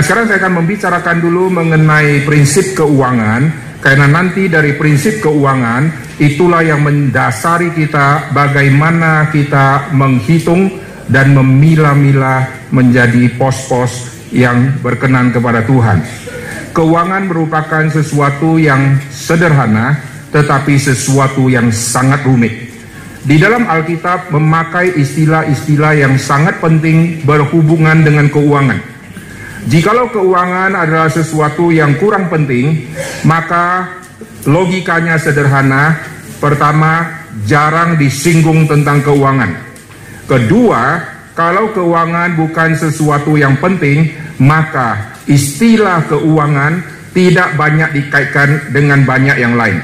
Nah sekarang saya akan membicarakan dulu mengenai prinsip keuangan karena nanti dari prinsip keuangan itulah yang mendasari kita bagaimana kita menghitung dan memilah-milah menjadi pos-pos yang berkenan kepada Tuhan. Keuangan merupakan sesuatu yang sederhana tetapi sesuatu yang sangat rumit. Di dalam Alkitab memakai istilah-istilah yang sangat penting berhubungan dengan keuangan. Jikalau keuangan adalah sesuatu yang kurang penting, maka logikanya sederhana. Pertama, jarang disinggung tentang keuangan. Kedua, kalau keuangan bukan sesuatu yang penting, maka istilah keuangan tidak banyak dikaitkan dengan banyak yang lain.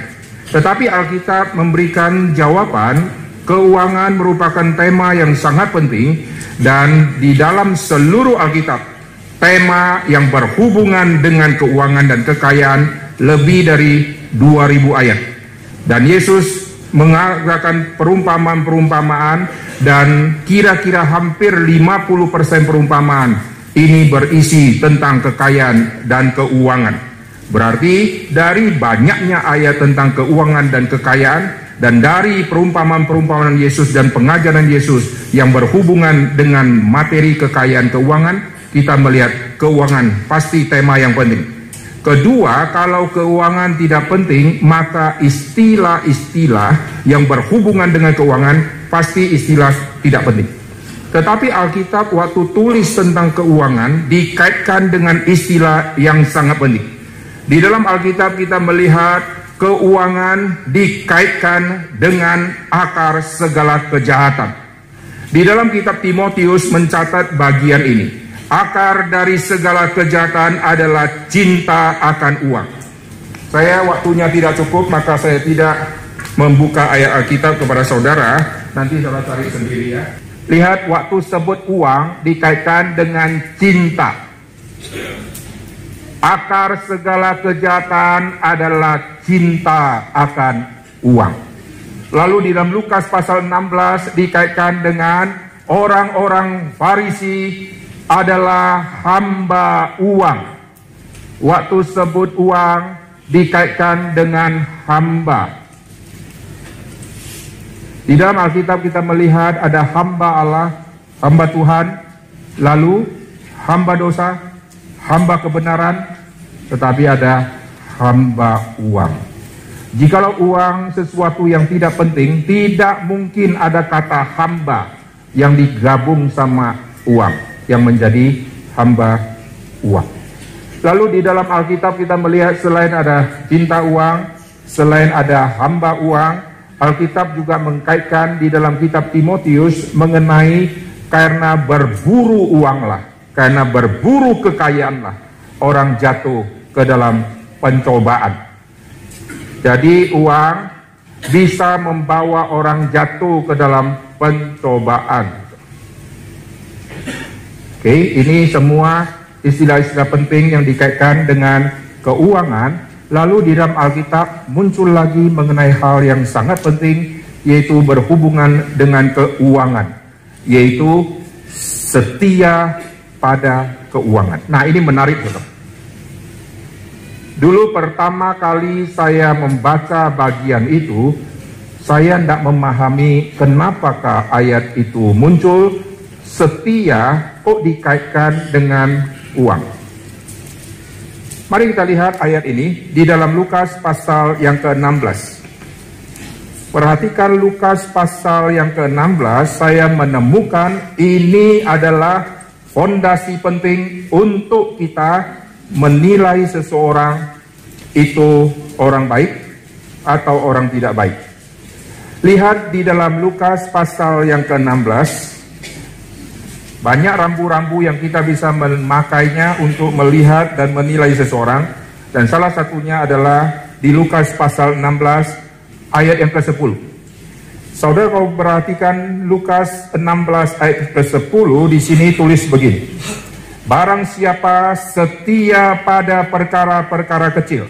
Tetapi Alkitab memberikan jawaban, keuangan merupakan tema yang sangat penting dan di dalam seluruh Alkitab, tema yang berhubungan dengan keuangan dan kekayaan lebih dari 2000 ayat. Dan Yesus mengatakan perumpamaan-perumpamaan dan kira-kira hampir 50% perumpamaan ini berisi tentang kekayaan dan keuangan. Berarti dari banyaknya ayat tentang keuangan dan kekayaan dan dari perumpamaan-perumpamaan Yesus dan pengajaran Yesus yang berhubungan dengan materi kekayaan keuangan, kita melihat keuangan pasti tema yang penting. Kedua, kalau keuangan tidak penting, maka istilah-istilah yang berhubungan dengan keuangan pasti istilah tidak penting. Tetapi Alkitab waktu tulis tentang keuangan dikaitkan dengan istilah yang sangat penting. Di dalam Alkitab kita melihat keuangan dikaitkan dengan akar segala kejahatan. Di dalam kitab Timotius mencatat bagian ini. Akar dari segala kejahatan adalah cinta akan uang. Saya waktunya tidak cukup maka saya tidak membuka ayat Alkitab kepada saudara. Nanti saudara cari sendiri ya. Lihat waktu sebut uang dikaitkan dengan cinta. Akar segala kejahatan adalah cinta akan uang. Lalu di dalam Lukas pasal 16 dikaitkan dengan orang-orang Farisi adalah hamba uang. Waktu sebut uang dikaitkan dengan hamba. Di dalam Alkitab kita melihat ada hamba Allah, hamba Tuhan, lalu hamba dosa, hamba kebenaran, tetapi ada hamba uang. Jikalau uang sesuatu yang tidak penting, tidak mungkin ada kata hamba yang digabung sama uang, yang menjadi hamba uang. Lalu di dalam Alkitab kita melihat selain ada cinta uang, selain ada hamba uang, Alkitab juga mengkaitkan di dalam kitab Timotius mengenai karena berburu uanglah, karena berburu kekayaanlah orang jatuh ke dalam pencobaan. Jadi uang bisa membawa orang jatuh ke dalam pencobaan. Oke, ini semua istilah-istilah penting yang dikaitkan dengan keuangan Lalu di dalam Alkitab muncul lagi mengenai hal yang sangat penting yaitu berhubungan dengan keuangan, yaitu setia pada keuangan. Nah, ini menarik, Saudara. Dulu pertama kali saya membaca bagian itu, saya tidak memahami kenapakah ayat itu muncul setia kok dikaitkan dengan uang. Mari kita lihat ayat ini di dalam Lukas pasal yang ke-16. Perhatikan Lukas pasal yang ke-16, saya menemukan ini adalah fondasi penting untuk kita menilai seseorang itu orang baik atau orang tidak baik. Lihat di dalam Lukas pasal yang ke-16, banyak rambu-rambu yang kita bisa memakainya untuk melihat dan menilai seseorang. Dan salah satunya adalah di Lukas pasal 16 ayat yang ke-10. Saudara kalau perhatikan Lukas 16 ayat ke-10 di sini tulis begini. Barang siapa setia pada perkara-perkara kecil,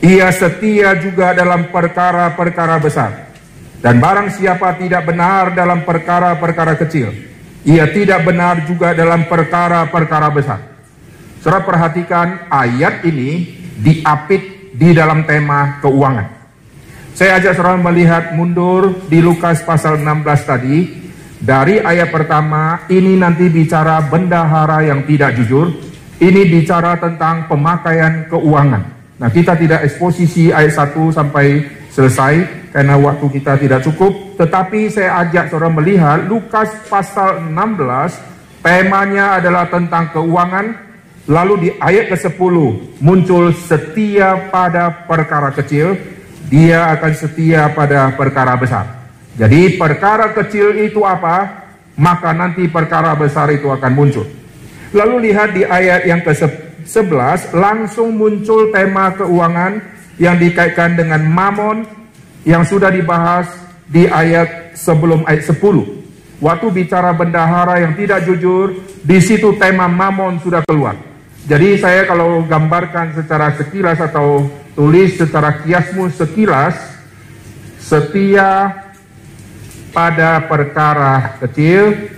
ia setia juga dalam perkara-perkara besar. Dan barang siapa tidak benar dalam perkara-perkara kecil, ia tidak benar juga dalam perkara-perkara besar. Saudara perhatikan ayat ini diapit di dalam tema keuangan. Saya ajak saudara melihat mundur di Lukas pasal 16 tadi. Dari ayat pertama, ini nanti bicara bendahara yang tidak jujur. Ini bicara tentang pemakaian keuangan. Nah kita tidak eksposisi ayat 1 sampai selesai karena waktu kita tidak cukup. Tetapi saya ajak saudara melihat Lukas pasal 16 temanya adalah tentang keuangan. Lalu di ayat ke-10 muncul setia pada perkara kecil, dia akan setia pada perkara besar. Jadi perkara kecil itu apa? Maka nanti perkara besar itu akan muncul. Lalu lihat di ayat yang ke-11 langsung muncul tema keuangan yang dikaitkan dengan mamon yang sudah dibahas di ayat sebelum ayat 10. Waktu bicara bendahara yang tidak jujur, di situ tema mamon sudah keluar. Jadi saya kalau gambarkan secara sekilas atau tulis secara kiasmu sekilas, setia pada perkara kecil,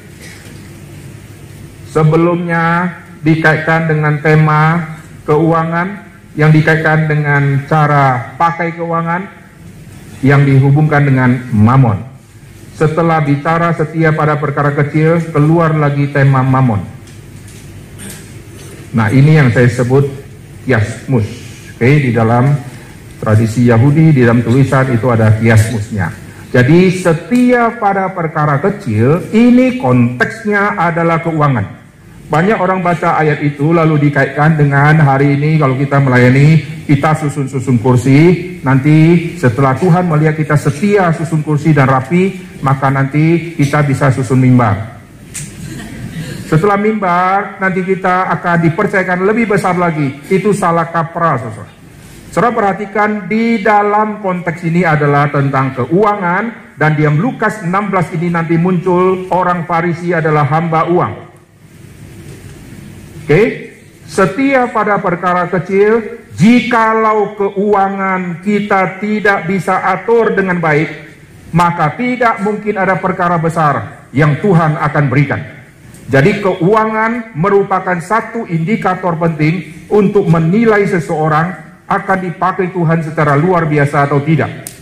sebelumnya dikaitkan dengan tema keuangan, yang dikaitkan dengan cara pakai keuangan, yang dihubungkan dengan mamon. Setelah bicara setia pada perkara kecil, keluar lagi tema mamon. Nah ini yang saya sebut kiasmus. Oke, okay, di dalam tradisi Yahudi, di dalam tulisan itu ada kiasmusnya. Jadi setia pada perkara kecil, ini konteksnya adalah keuangan. Banyak orang baca ayat itu lalu dikaitkan dengan hari ini kalau kita melayani, kita susun-susun kursi, nanti setelah Tuhan melihat kita setia susun kursi dan rapi, maka nanti kita bisa susun mimbar. Setelah mimbar, nanti kita akan dipercayakan lebih besar lagi. Itu salah kaprah, saudara. Saudara perhatikan di dalam konteks ini adalah tentang keuangan dan di Lukas 16 ini nanti muncul orang Farisi adalah hamba uang. Oke, setia pada perkara kecil, jikalau keuangan kita tidak bisa atur dengan baik, maka tidak mungkin ada perkara besar yang Tuhan akan berikan. Jadi keuangan merupakan satu indikator penting untuk menilai seseorang akan dipakai Tuhan secara luar biasa atau tidak.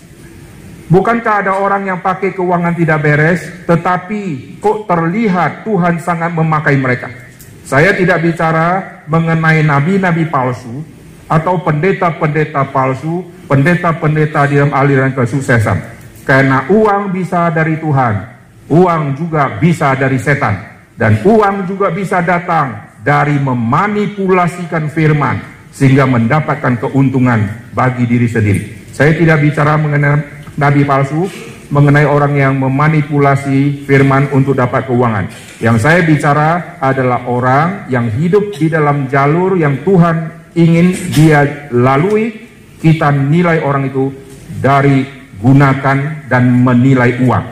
Bukankah ada orang yang pakai keuangan tidak beres, tetapi kok terlihat Tuhan sangat memakai mereka? Saya tidak bicara mengenai nabi-nabi palsu atau pendeta-pendeta palsu, pendeta-pendeta di dalam aliran kesuksesan. Karena uang bisa dari Tuhan, uang juga bisa dari setan. Dan uang juga bisa datang dari memanipulasikan firman sehingga mendapatkan keuntungan bagi diri sendiri. Saya tidak bicara mengenai nabi palsu, mengenai orang yang memanipulasi firman untuk dapat keuangan. Yang saya bicara adalah orang yang hidup di dalam jalur yang Tuhan ingin dia lalui, kita nilai orang itu dari gunakan dan menilai uang.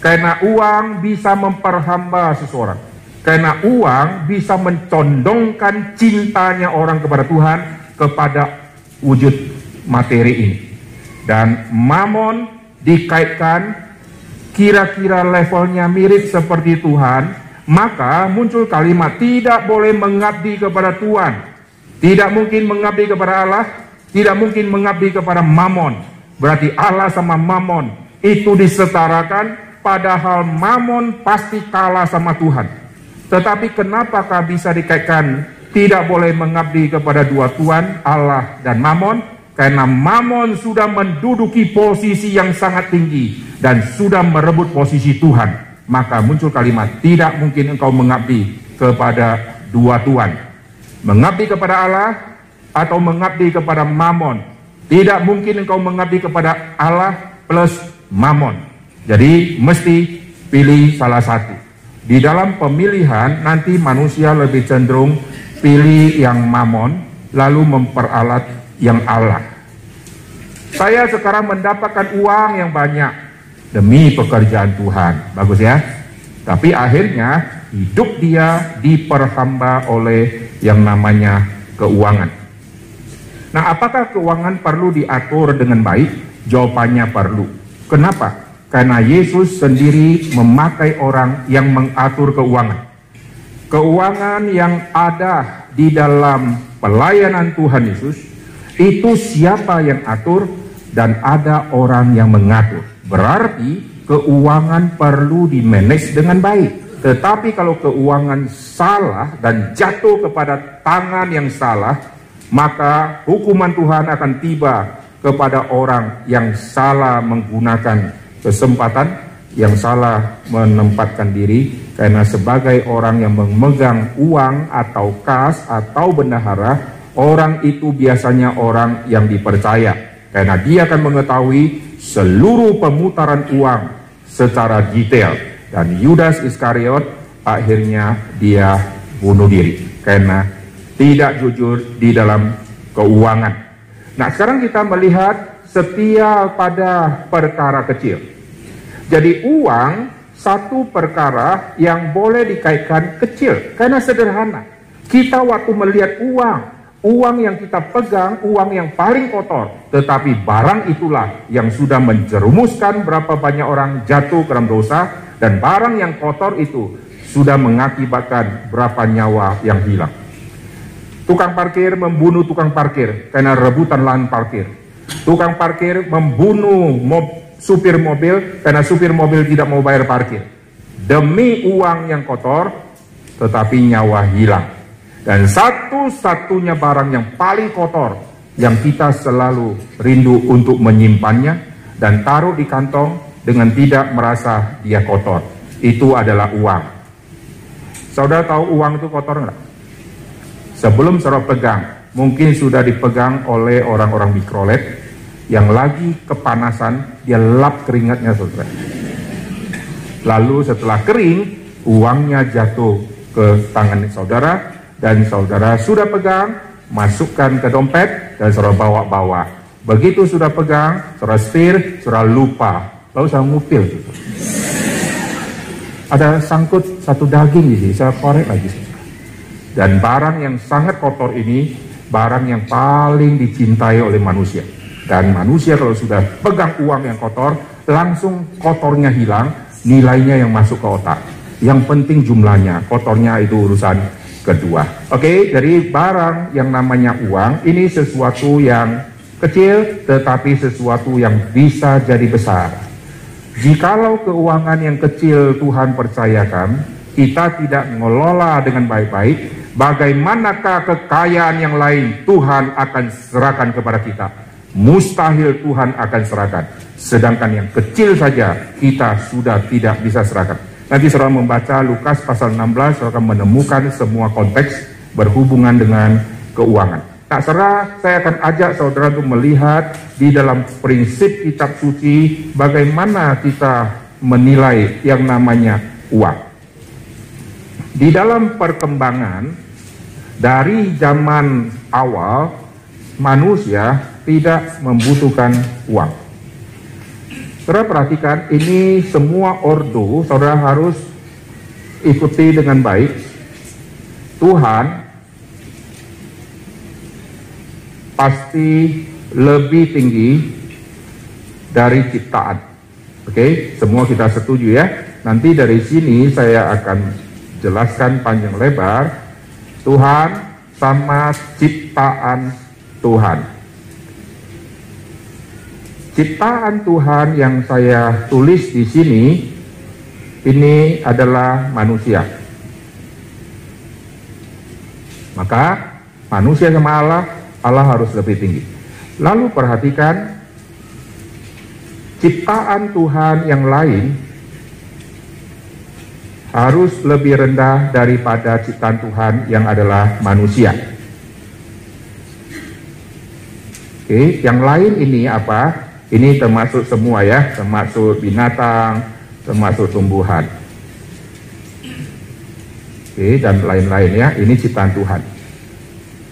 Karena uang bisa memperhamba seseorang. Karena uang bisa mencondongkan cintanya orang kepada Tuhan kepada wujud materi ini. Dan mamon dikaitkan kira-kira levelnya mirip seperti Tuhan, maka muncul kalimat tidak boleh mengabdi kepada Tuhan. Tidak mungkin mengabdi kepada Allah, tidak mungkin mengabdi kepada mamon. Berarti Allah sama mamon itu disetarakan padahal mamon pasti kalah sama Tuhan. Tetapi kenapakah bisa dikaitkan tidak boleh mengabdi kepada dua Tuhan, Allah dan mamon? Karena mamon sudah menduduki posisi yang sangat tinggi dan sudah merebut posisi Tuhan. Maka muncul kalimat, tidak mungkin engkau mengabdi kepada dua Tuhan. Mengabdi kepada Allah atau mengabdi kepada mamon. Tidak mungkin engkau mengabdi kepada Allah plus mamon. Jadi mesti pilih salah satu. Di dalam pemilihan nanti manusia lebih cenderung pilih yang mamon lalu memperalat yang Allah. Saya sekarang mendapatkan uang yang banyak demi pekerjaan Tuhan. Bagus ya. Tapi akhirnya hidup dia diperhamba oleh yang namanya keuangan. Nah, apakah keuangan perlu diatur dengan baik? Jawabannya perlu. Kenapa? Karena Yesus sendiri memakai orang yang mengatur keuangan. Keuangan yang ada di dalam pelayanan Tuhan Yesus itu siapa yang atur dan ada orang yang mengatur. Berarti keuangan perlu dimanage dengan baik. Tetapi kalau keuangan salah dan jatuh kepada tangan yang salah, maka hukuman Tuhan akan tiba kepada orang yang salah menggunakan kesempatan, yang salah menempatkan diri, karena sebagai orang yang memegang uang atau kas atau bendahara, orang itu biasanya orang yang dipercaya, karena dia akan mengetahui seluruh pemutaran uang secara detail. Dan Yudas Iskariot akhirnya dia bunuh diri karena tidak jujur di dalam keuangan. Nah, sekarang kita melihat setia pada perkara kecil. Jadi uang satu perkara yang boleh dikaitkan kecil karena sederhana. Kita waktu melihat uang, uang yang kita pegang, uang yang paling kotor, tetapi barang itulah yang sudah menjerumuskan berapa banyak orang jatuh ke dalam dosa dan barang yang kotor itu sudah mengakibatkan berapa nyawa yang hilang. Tukang parkir membunuh tukang parkir karena rebutan lahan parkir. Tukang parkir membunuh mob, supir mobil karena supir mobil tidak mau bayar parkir. Demi uang yang kotor, tetapi nyawa hilang. Dan satu-satunya barang yang paling kotor yang kita selalu rindu untuk menyimpannya dan taruh di kantong dengan tidak merasa dia kotor. Itu adalah uang. Saudara tahu uang itu kotor nggak? Sebelum saudara pegang, mungkin sudah dipegang oleh orang-orang mikrolet yang lagi kepanasan, dia lap keringatnya saudara. Lalu setelah kering, uangnya jatuh ke tangan saudara dan saudara sudah pegang, masukkan ke dompet dan saudara bawa-bawa. Begitu sudah pegang, saudara setir, saudara lupa lalu saya ngupil. Ada sangkut satu daging di sini, saya korek lagi. Dan barang yang sangat kotor ini, barang yang paling dicintai oleh manusia. Dan manusia kalau sudah pegang uang yang kotor, langsung kotornya hilang, nilainya yang masuk ke otak. Yang penting jumlahnya, kotornya itu urusan kedua. Oke, jadi barang yang namanya uang ini sesuatu yang kecil tetapi sesuatu yang bisa jadi besar. Jikalau keuangan yang kecil Tuhan percayakan, kita tidak mengelola dengan baik-baik, bagaimanakah kekayaan yang lain Tuhan akan serahkan kepada kita? Mustahil Tuhan akan serahkan. Sedangkan yang kecil saja kita sudah tidak bisa serahkan. Nanti saudara membaca Lukas pasal 16, saudara akan menemukan semua konteks berhubungan dengan keuangan. Tak serah, saya akan ajak saudara untuk melihat di dalam prinsip kitab suci bagaimana kita menilai yang namanya uang. Di dalam perkembangan dari zaman awal manusia tidak membutuhkan uang. Saudara perhatikan ini semua ordo saudara harus ikuti dengan baik. Tuhan pasti lebih tinggi dari ciptaan. Oke, semua kita setuju ya. Nanti dari sini saya akan jelaskan panjang lebar Tuhan sama ciptaan Tuhan. Ciptaan Tuhan yang saya tulis di sini ini adalah manusia. Maka manusia sama Allah Allah harus lebih tinggi. Lalu perhatikan ciptaan Tuhan yang lain harus lebih rendah daripada ciptaan Tuhan yang adalah manusia. Oke, yang lain ini apa? Ini termasuk semua ya, termasuk binatang, termasuk tumbuhan. Oke, dan lain-lain ya, ini ciptaan Tuhan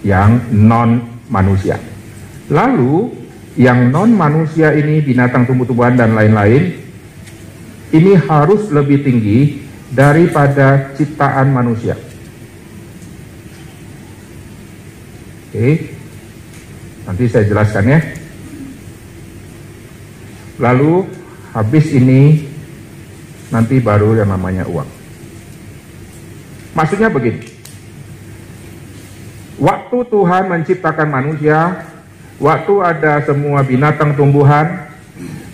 yang non manusia. Lalu yang non manusia ini binatang tumbuh-tumbuhan dan lain-lain ini harus lebih tinggi daripada ciptaan manusia. Oke. Nanti saya jelaskan ya. Lalu habis ini nanti baru yang namanya uang. Maksudnya begini. Waktu Tuhan menciptakan manusia, waktu ada semua binatang tumbuhan,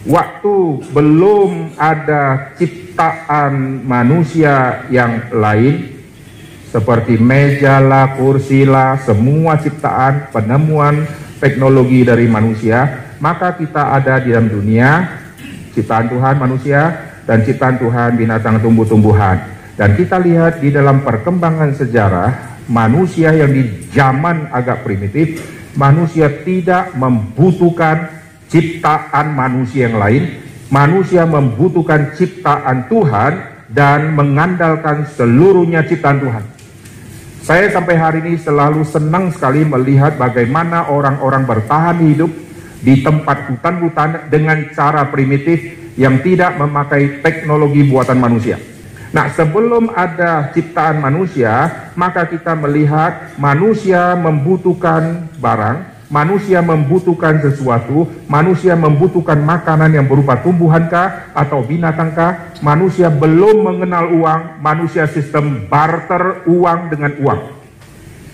waktu belum ada ciptaan manusia yang lain, seperti meja lah, kursi lah, semua ciptaan, penemuan teknologi dari manusia, maka kita ada di dalam dunia, ciptaan Tuhan manusia, dan ciptaan Tuhan binatang tumbuh-tumbuhan. Dan kita lihat di dalam perkembangan sejarah, manusia yang di zaman agak primitif, manusia tidak membutuhkan ciptaan manusia yang lain, manusia membutuhkan ciptaan Tuhan dan mengandalkan seluruhnya ciptaan Tuhan. Saya sampai hari ini selalu senang sekali melihat bagaimana orang-orang bertahan hidup di tempat hutan-hutan dengan cara primitif yang tidak memakai teknologi buatan manusia. Nah, sebelum ada ciptaan manusia, maka kita melihat manusia membutuhkan barang, manusia membutuhkan sesuatu, manusia membutuhkan makanan yang berupa tumbuhankah atau binatangkah, manusia belum mengenal uang, manusia sistem barter uang dengan uang.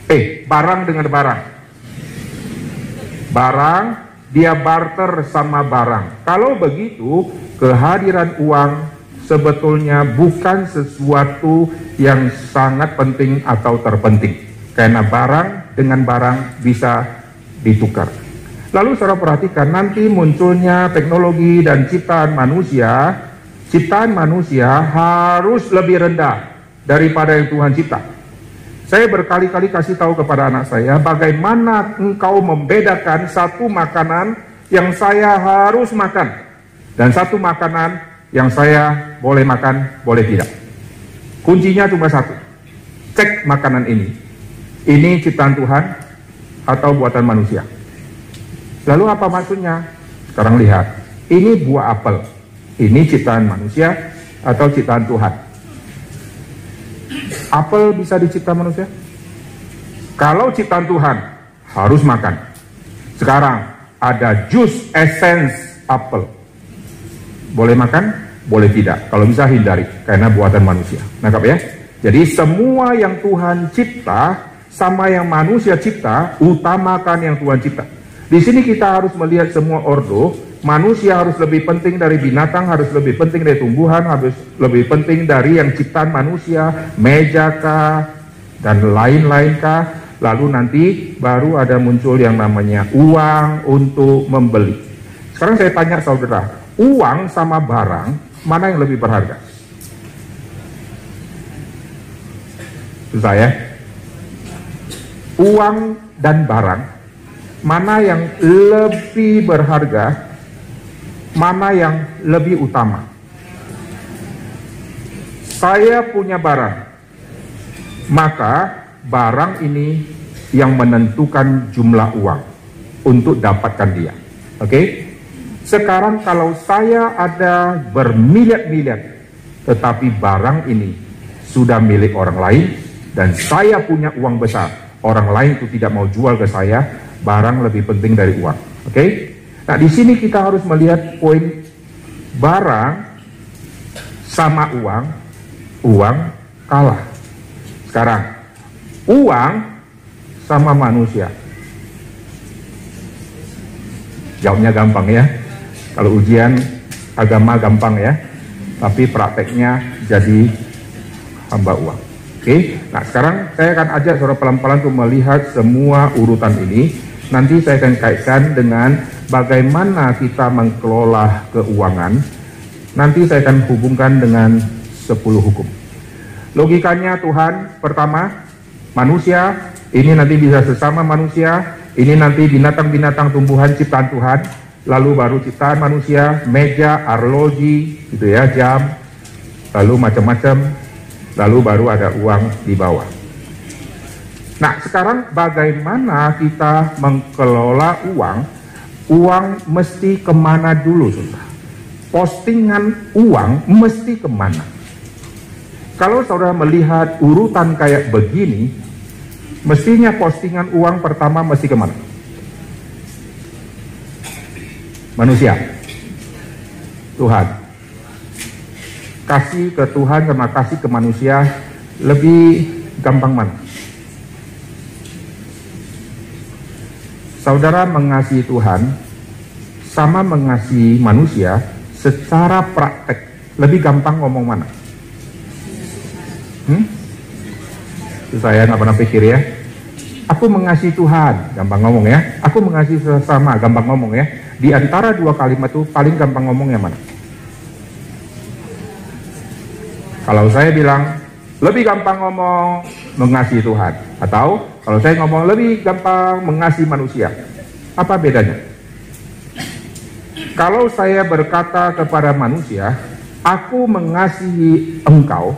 Eh, barang dengan barang. Barang, dia barter sama barang. Kalau begitu, kehadiran uang sebetulnya bukan sesuatu yang sangat penting atau terpenting karena barang dengan barang bisa ditukar. Lalu saudara perhatikan nanti munculnya teknologi dan ciptaan manusia, ciptaan manusia harus lebih rendah daripada yang Tuhan cipta. Saya berkali-kali kasih tahu kepada anak saya bagaimana engkau membedakan satu makanan yang saya harus makan dan satu makanan yang saya boleh makan, boleh tidak. Kuncinya cuma satu. Cek makanan ini. Ini ciptaan Tuhan atau buatan manusia. Lalu apa maksudnya? Sekarang lihat. Ini buah apel. Ini ciptaan manusia atau ciptaan Tuhan. Apel bisa dicipta manusia? Kalau ciptaan Tuhan, harus makan. Sekarang ada jus essence apel boleh makan, boleh tidak. Kalau bisa hindari, karena buatan manusia. Nangkap ya? Jadi semua yang Tuhan cipta, sama yang manusia cipta, utamakan yang Tuhan cipta. Di sini kita harus melihat semua ordo, manusia harus lebih penting dari binatang, harus lebih penting dari tumbuhan, harus lebih penting dari yang ciptaan manusia, meja kah, dan lain-lain kah. Lalu nanti baru ada muncul yang namanya uang untuk membeli. Sekarang saya tanya saudara, uang sama barang, mana yang lebih berharga? Susah ya? Uang dan barang, mana yang lebih berharga, mana yang lebih utama? Saya punya barang, maka barang ini yang menentukan jumlah uang untuk dapatkan dia. Oke? Okay? Sekarang kalau saya ada bermiliar-miliar, tetapi barang ini sudah milik orang lain, dan saya punya uang besar, orang lain itu tidak mau jual ke saya, barang lebih penting dari uang. Oke? Okay? Nah, di sini kita harus melihat poin barang sama uang, uang kalah. Sekarang, uang sama manusia. Jawabnya gampang ya. Kalau ujian agama gampang ya, tapi prakteknya jadi hamba uang. Oke, nah sekarang saya akan ajak saudara pelan-pelan untuk melihat semua urutan ini. Nanti saya akan kaitkan dengan bagaimana kita mengelola keuangan. Nanti saya akan hubungkan dengan 10 hukum. Logikanya Tuhan, pertama, manusia, ini nanti bisa sesama manusia, ini nanti binatang-binatang tumbuhan ciptaan Tuhan, lalu baru ciptaan manusia, meja, arloji, gitu ya, jam, lalu macam-macam, lalu baru ada uang di bawah. Nah, sekarang bagaimana kita mengelola uang? Uang mesti ke mana dulu, saudara? Postingan uang mesti ke mana? Kalau saudara melihat urutan kayak begini, mestinya postingan uang pertama mesti ke mana? manusia. Tuhan. Kasih ke Tuhan sama kasih ke manusia lebih gampang mana? Saudara mengasihi Tuhan sama mengasihi manusia secara praktek lebih gampang ngomong mana? Hmm? Saya nggak pernah pikir ya. Aku mengasihi Tuhan, gampang ngomong ya. Aku mengasihi sesama, gampang ngomong ya. Di antara dua kalimat itu paling gampang ngomong yang mana? Kalau saya bilang lebih gampang ngomong mengasihi Tuhan atau kalau saya ngomong lebih gampang mengasihi manusia. Apa bedanya? Kalau saya berkata kepada manusia, aku mengasihi engkau,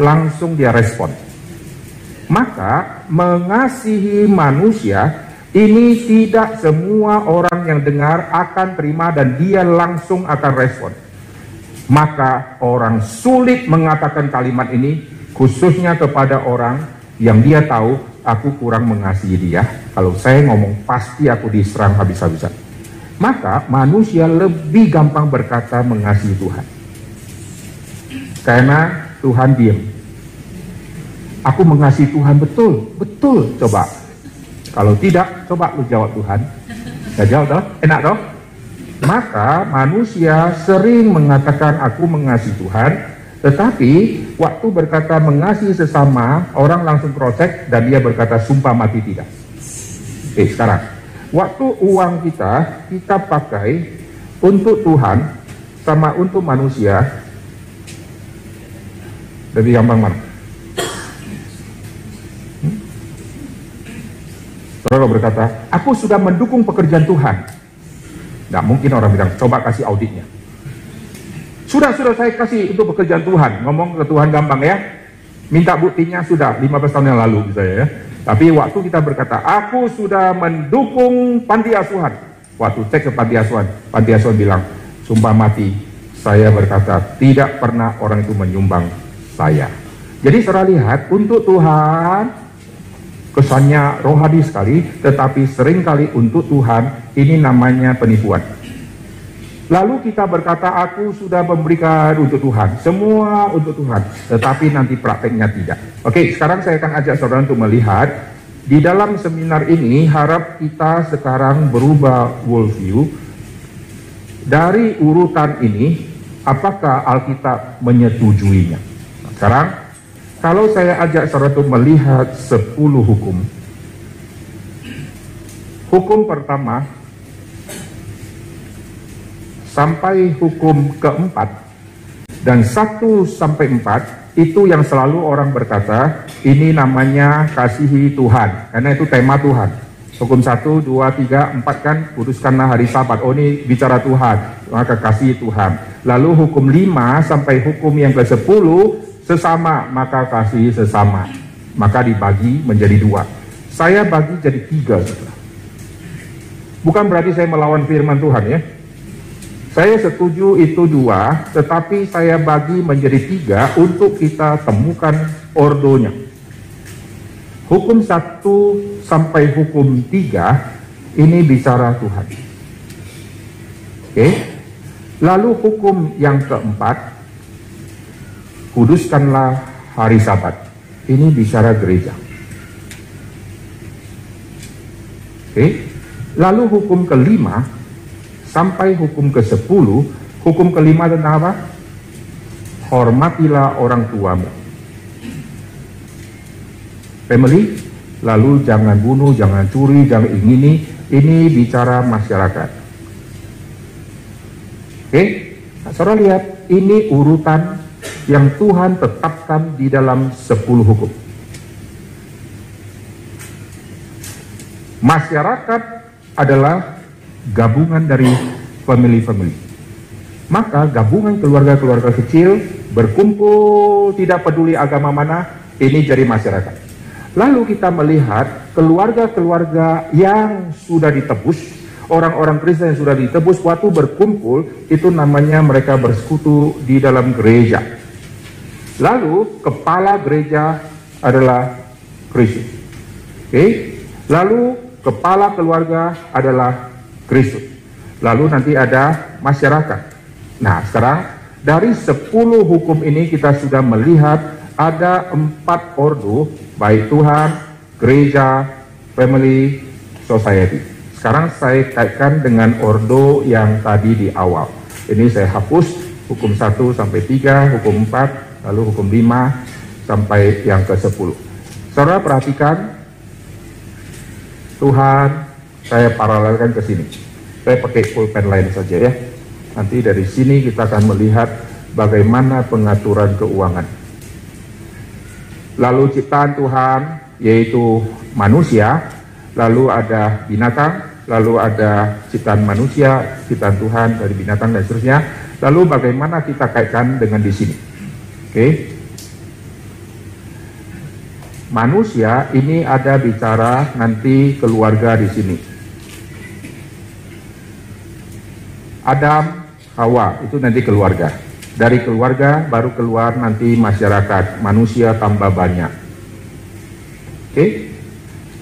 langsung dia respon. Maka mengasihi manusia ini tidak semua orang yang dengar akan terima dan dia langsung akan respon. Maka orang sulit mengatakan kalimat ini khususnya kepada orang yang dia tahu aku kurang mengasihi dia. Kalau saya ngomong pasti aku diserang habis-habisan. Maka manusia lebih gampang berkata mengasihi Tuhan. Karena Tuhan diam. Aku mengasihi Tuhan betul, betul. Coba. Kalau tidak, coba lu jawab Tuhan. Gak jawab toh? Enak toh? Maka manusia sering mengatakan aku mengasihi Tuhan, tetapi waktu berkata mengasihi sesama, orang langsung protek dan dia berkata sumpah mati tidak. Oke, sekarang. Waktu uang kita, kita pakai untuk Tuhan sama untuk manusia, lebih gampang mana? Hmm? Berkata, aku sudah mendukung pekerjaan Tuhan. Tidak mungkin orang bilang, coba kasih auditnya. Sudah, sudah saya kasih untuk pekerjaan Tuhan. Ngomong ke Tuhan gampang ya. Minta buktinya sudah 15 tahun yang lalu misalnya ya. Tapi waktu kita berkata, aku sudah mendukung panti asuhan. Waktu cek ke panti asuhan, panti asuhan bilang, sumpah mati. Saya berkata, tidak pernah orang itu menyumbang saya. Jadi saudara lihat untuk Tuhan kesannya rohani sekali, tetapi sering kali untuk Tuhan ini namanya penipuan. Lalu kita berkata, aku sudah memberikan untuk Tuhan, semua untuk Tuhan, tetapi nanti prakteknya tidak. Oke, sekarang saya akan ajak saudara untuk melihat, di dalam seminar ini harap kita sekarang berubah worldview, dari urutan ini, apakah Alkitab menyetujuinya? Sekarang, kalau saya ajak saudara untuk melihat 10 hukum. Hukum pertama sampai hukum keempat dan satu sampai empat itu yang selalu orang berkata ini namanya kasihi Tuhan karena itu tema Tuhan hukum satu dua tiga empat kan kuduskanlah hari sabat oh ini bicara Tuhan maka kasih Tuhan lalu hukum lima sampai hukum yang ke sepuluh Sesama maka kasih sesama. Maka dibagi menjadi dua. Saya bagi jadi tiga. Bukan berarti saya melawan firman Tuhan ya. Saya setuju itu dua, tetapi saya bagi menjadi tiga untuk kita temukan ordonya. Hukum satu sampai hukum tiga ini bicara Tuhan. Oke, lalu hukum yang keempat kuduskanlah hari sabat. Ini bicara gereja. Oke. Lalu hukum kelima sampai hukum ke sepuluh, hukum kelima tentang apa? Hormatilah orang tuamu. Family, lalu jangan bunuh, jangan curi, jangan ingini. Ini bicara masyarakat. Oke, nah, saudara lihat, ini urutan yang Tuhan tetapkan di dalam sepuluh hukum. Masyarakat adalah gabungan dari family-family. Maka gabungan keluarga-keluarga kecil berkumpul tidak peduli agama mana, ini jadi masyarakat. Lalu kita melihat keluarga-keluarga yang sudah ditebus, orang-orang Kristen yang sudah ditebus waktu berkumpul, itu namanya mereka bersekutu di dalam gereja. Lalu kepala gereja adalah Kristus. Oke. Okay? Lalu kepala keluarga adalah Kristus. Lalu nanti ada masyarakat. Nah, sekarang dari 10 hukum ini kita sudah melihat ada empat ordo, baik Tuhan, gereja, family, society. Sekarang saya kaitkan dengan ordo yang tadi di awal. Ini saya hapus hukum 1 sampai 3, hukum 4, lalu hukum 5 sampai yang ke-10. Saudara perhatikan Tuhan saya paralelkan ke sini. Saya pakai pulpen lain saja ya. Nanti dari sini kita akan melihat bagaimana pengaturan keuangan. Lalu ciptaan Tuhan yaitu manusia, lalu ada binatang, lalu ada ciptaan manusia, ciptaan Tuhan dari binatang dan seterusnya. Lalu bagaimana kita kaitkan dengan di sini? Oke. Okay. Manusia ini ada bicara nanti keluarga di sini. Adam, Hawa itu nanti keluarga. Dari keluarga baru keluar nanti masyarakat, manusia tambah banyak. Oke? Okay?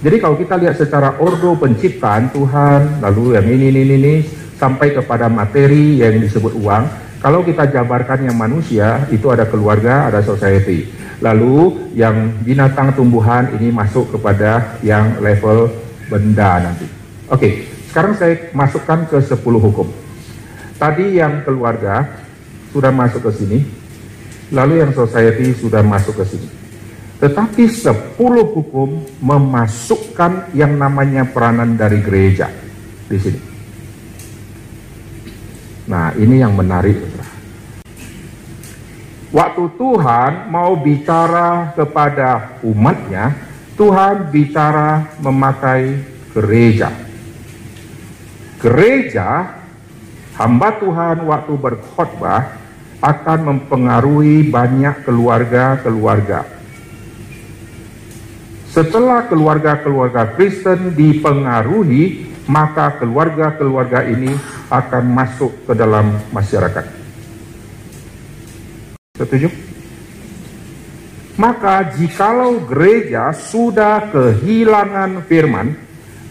Jadi kalau kita lihat secara ordo penciptaan Tuhan, lalu yang ini, ini, ini, sampai kepada materi yang disebut uang, kalau kita jabarkan yang manusia, itu ada keluarga, ada society. Lalu yang binatang tumbuhan ini masuk kepada yang level benda nanti. Oke, sekarang saya masukkan ke 10 hukum. Tadi yang keluarga, sudah masuk ke sini, lalu yang society sudah masuk ke sini. Tetapi sepuluh hukum memasukkan yang namanya peranan dari gereja di sini. Nah, ini yang menarik. Waktu Tuhan mau bicara kepada umatnya, Tuhan bicara memakai gereja. Gereja, hamba Tuhan waktu berkhotbah akan mempengaruhi banyak keluarga-keluarga. Setelah keluarga-keluarga Kristen dipengaruhi, maka keluarga-keluarga ini akan masuk ke dalam masyarakat. Setuju? Maka jikalau gereja sudah kehilangan firman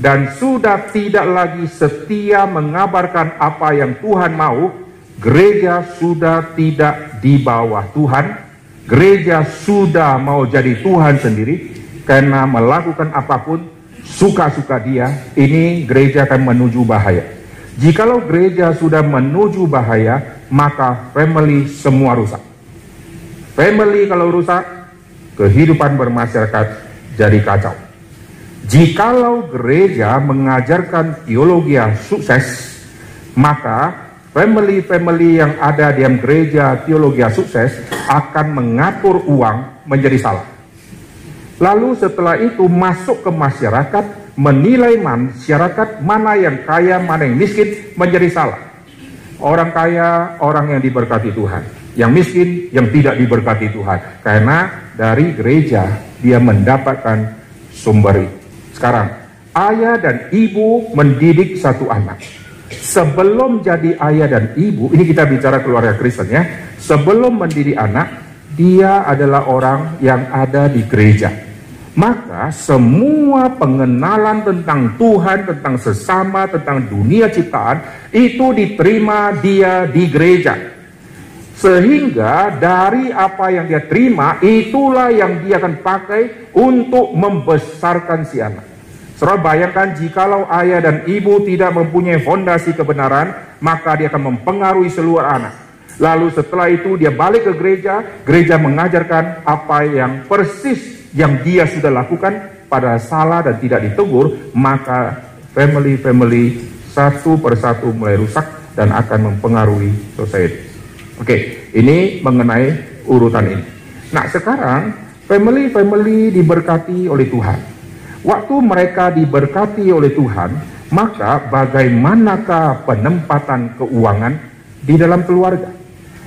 dan sudah tidak lagi setia mengabarkan apa yang Tuhan mau, Gereja sudah tidak di bawah Tuhan. Gereja sudah mau jadi Tuhan sendiri karena melakukan apa pun suka-suka dia. Ini gereja akan menuju bahaya. Jikalau gereja sudah menuju bahaya, maka family semua rusak. Family kalau rusak, kehidupan bermasyarakat jadi kacau. Jikalau gereja mengajarkan teologi yang sukses, maka Family-family yang ada di dalam gereja teologi sukses akan mengatur uang menjadi salah. Lalu setelah itu masuk ke masyarakat, menilai masyarakat mana yang kaya, mana yang miskin menjadi salah. Orang kaya, orang yang diberkati Tuhan. Yang miskin, yang tidak diberkati Tuhan. Karena dari gereja dia mendapatkan sumber itu. Sekarang, ayah dan ibu mendidik satu anak sebelum jadi ayah dan ibu, ini kita bicara keluarga Kristen ya, sebelum mendidik anak, dia adalah orang yang ada di gereja. Maka semua pengenalan tentang Tuhan, tentang sesama, tentang dunia ciptaan, itu diterima dia di gereja. Sehingga dari apa yang dia terima, itulah yang dia akan pakai untuk membesarkan si anak. Saudara bayangkan jikalau ayah dan ibu tidak mempunyai fondasi kebenaran, maka dia akan mempengaruhi seluruh anak. Lalu setelah itu dia balik ke gereja, gereja mengajarkan apa yang persis yang dia sudah lakukan pada salah dan tidak ditegur, maka family-family satu persatu mulai rusak dan akan mempengaruhi society. Oke, ini mengenai urutan ini. Nah sekarang family-family diberkati oleh Tuhan. Waktu mereka diberkati oleh Tuhan, maka bagaimanakah penempatan keuangan di dalam keluarga?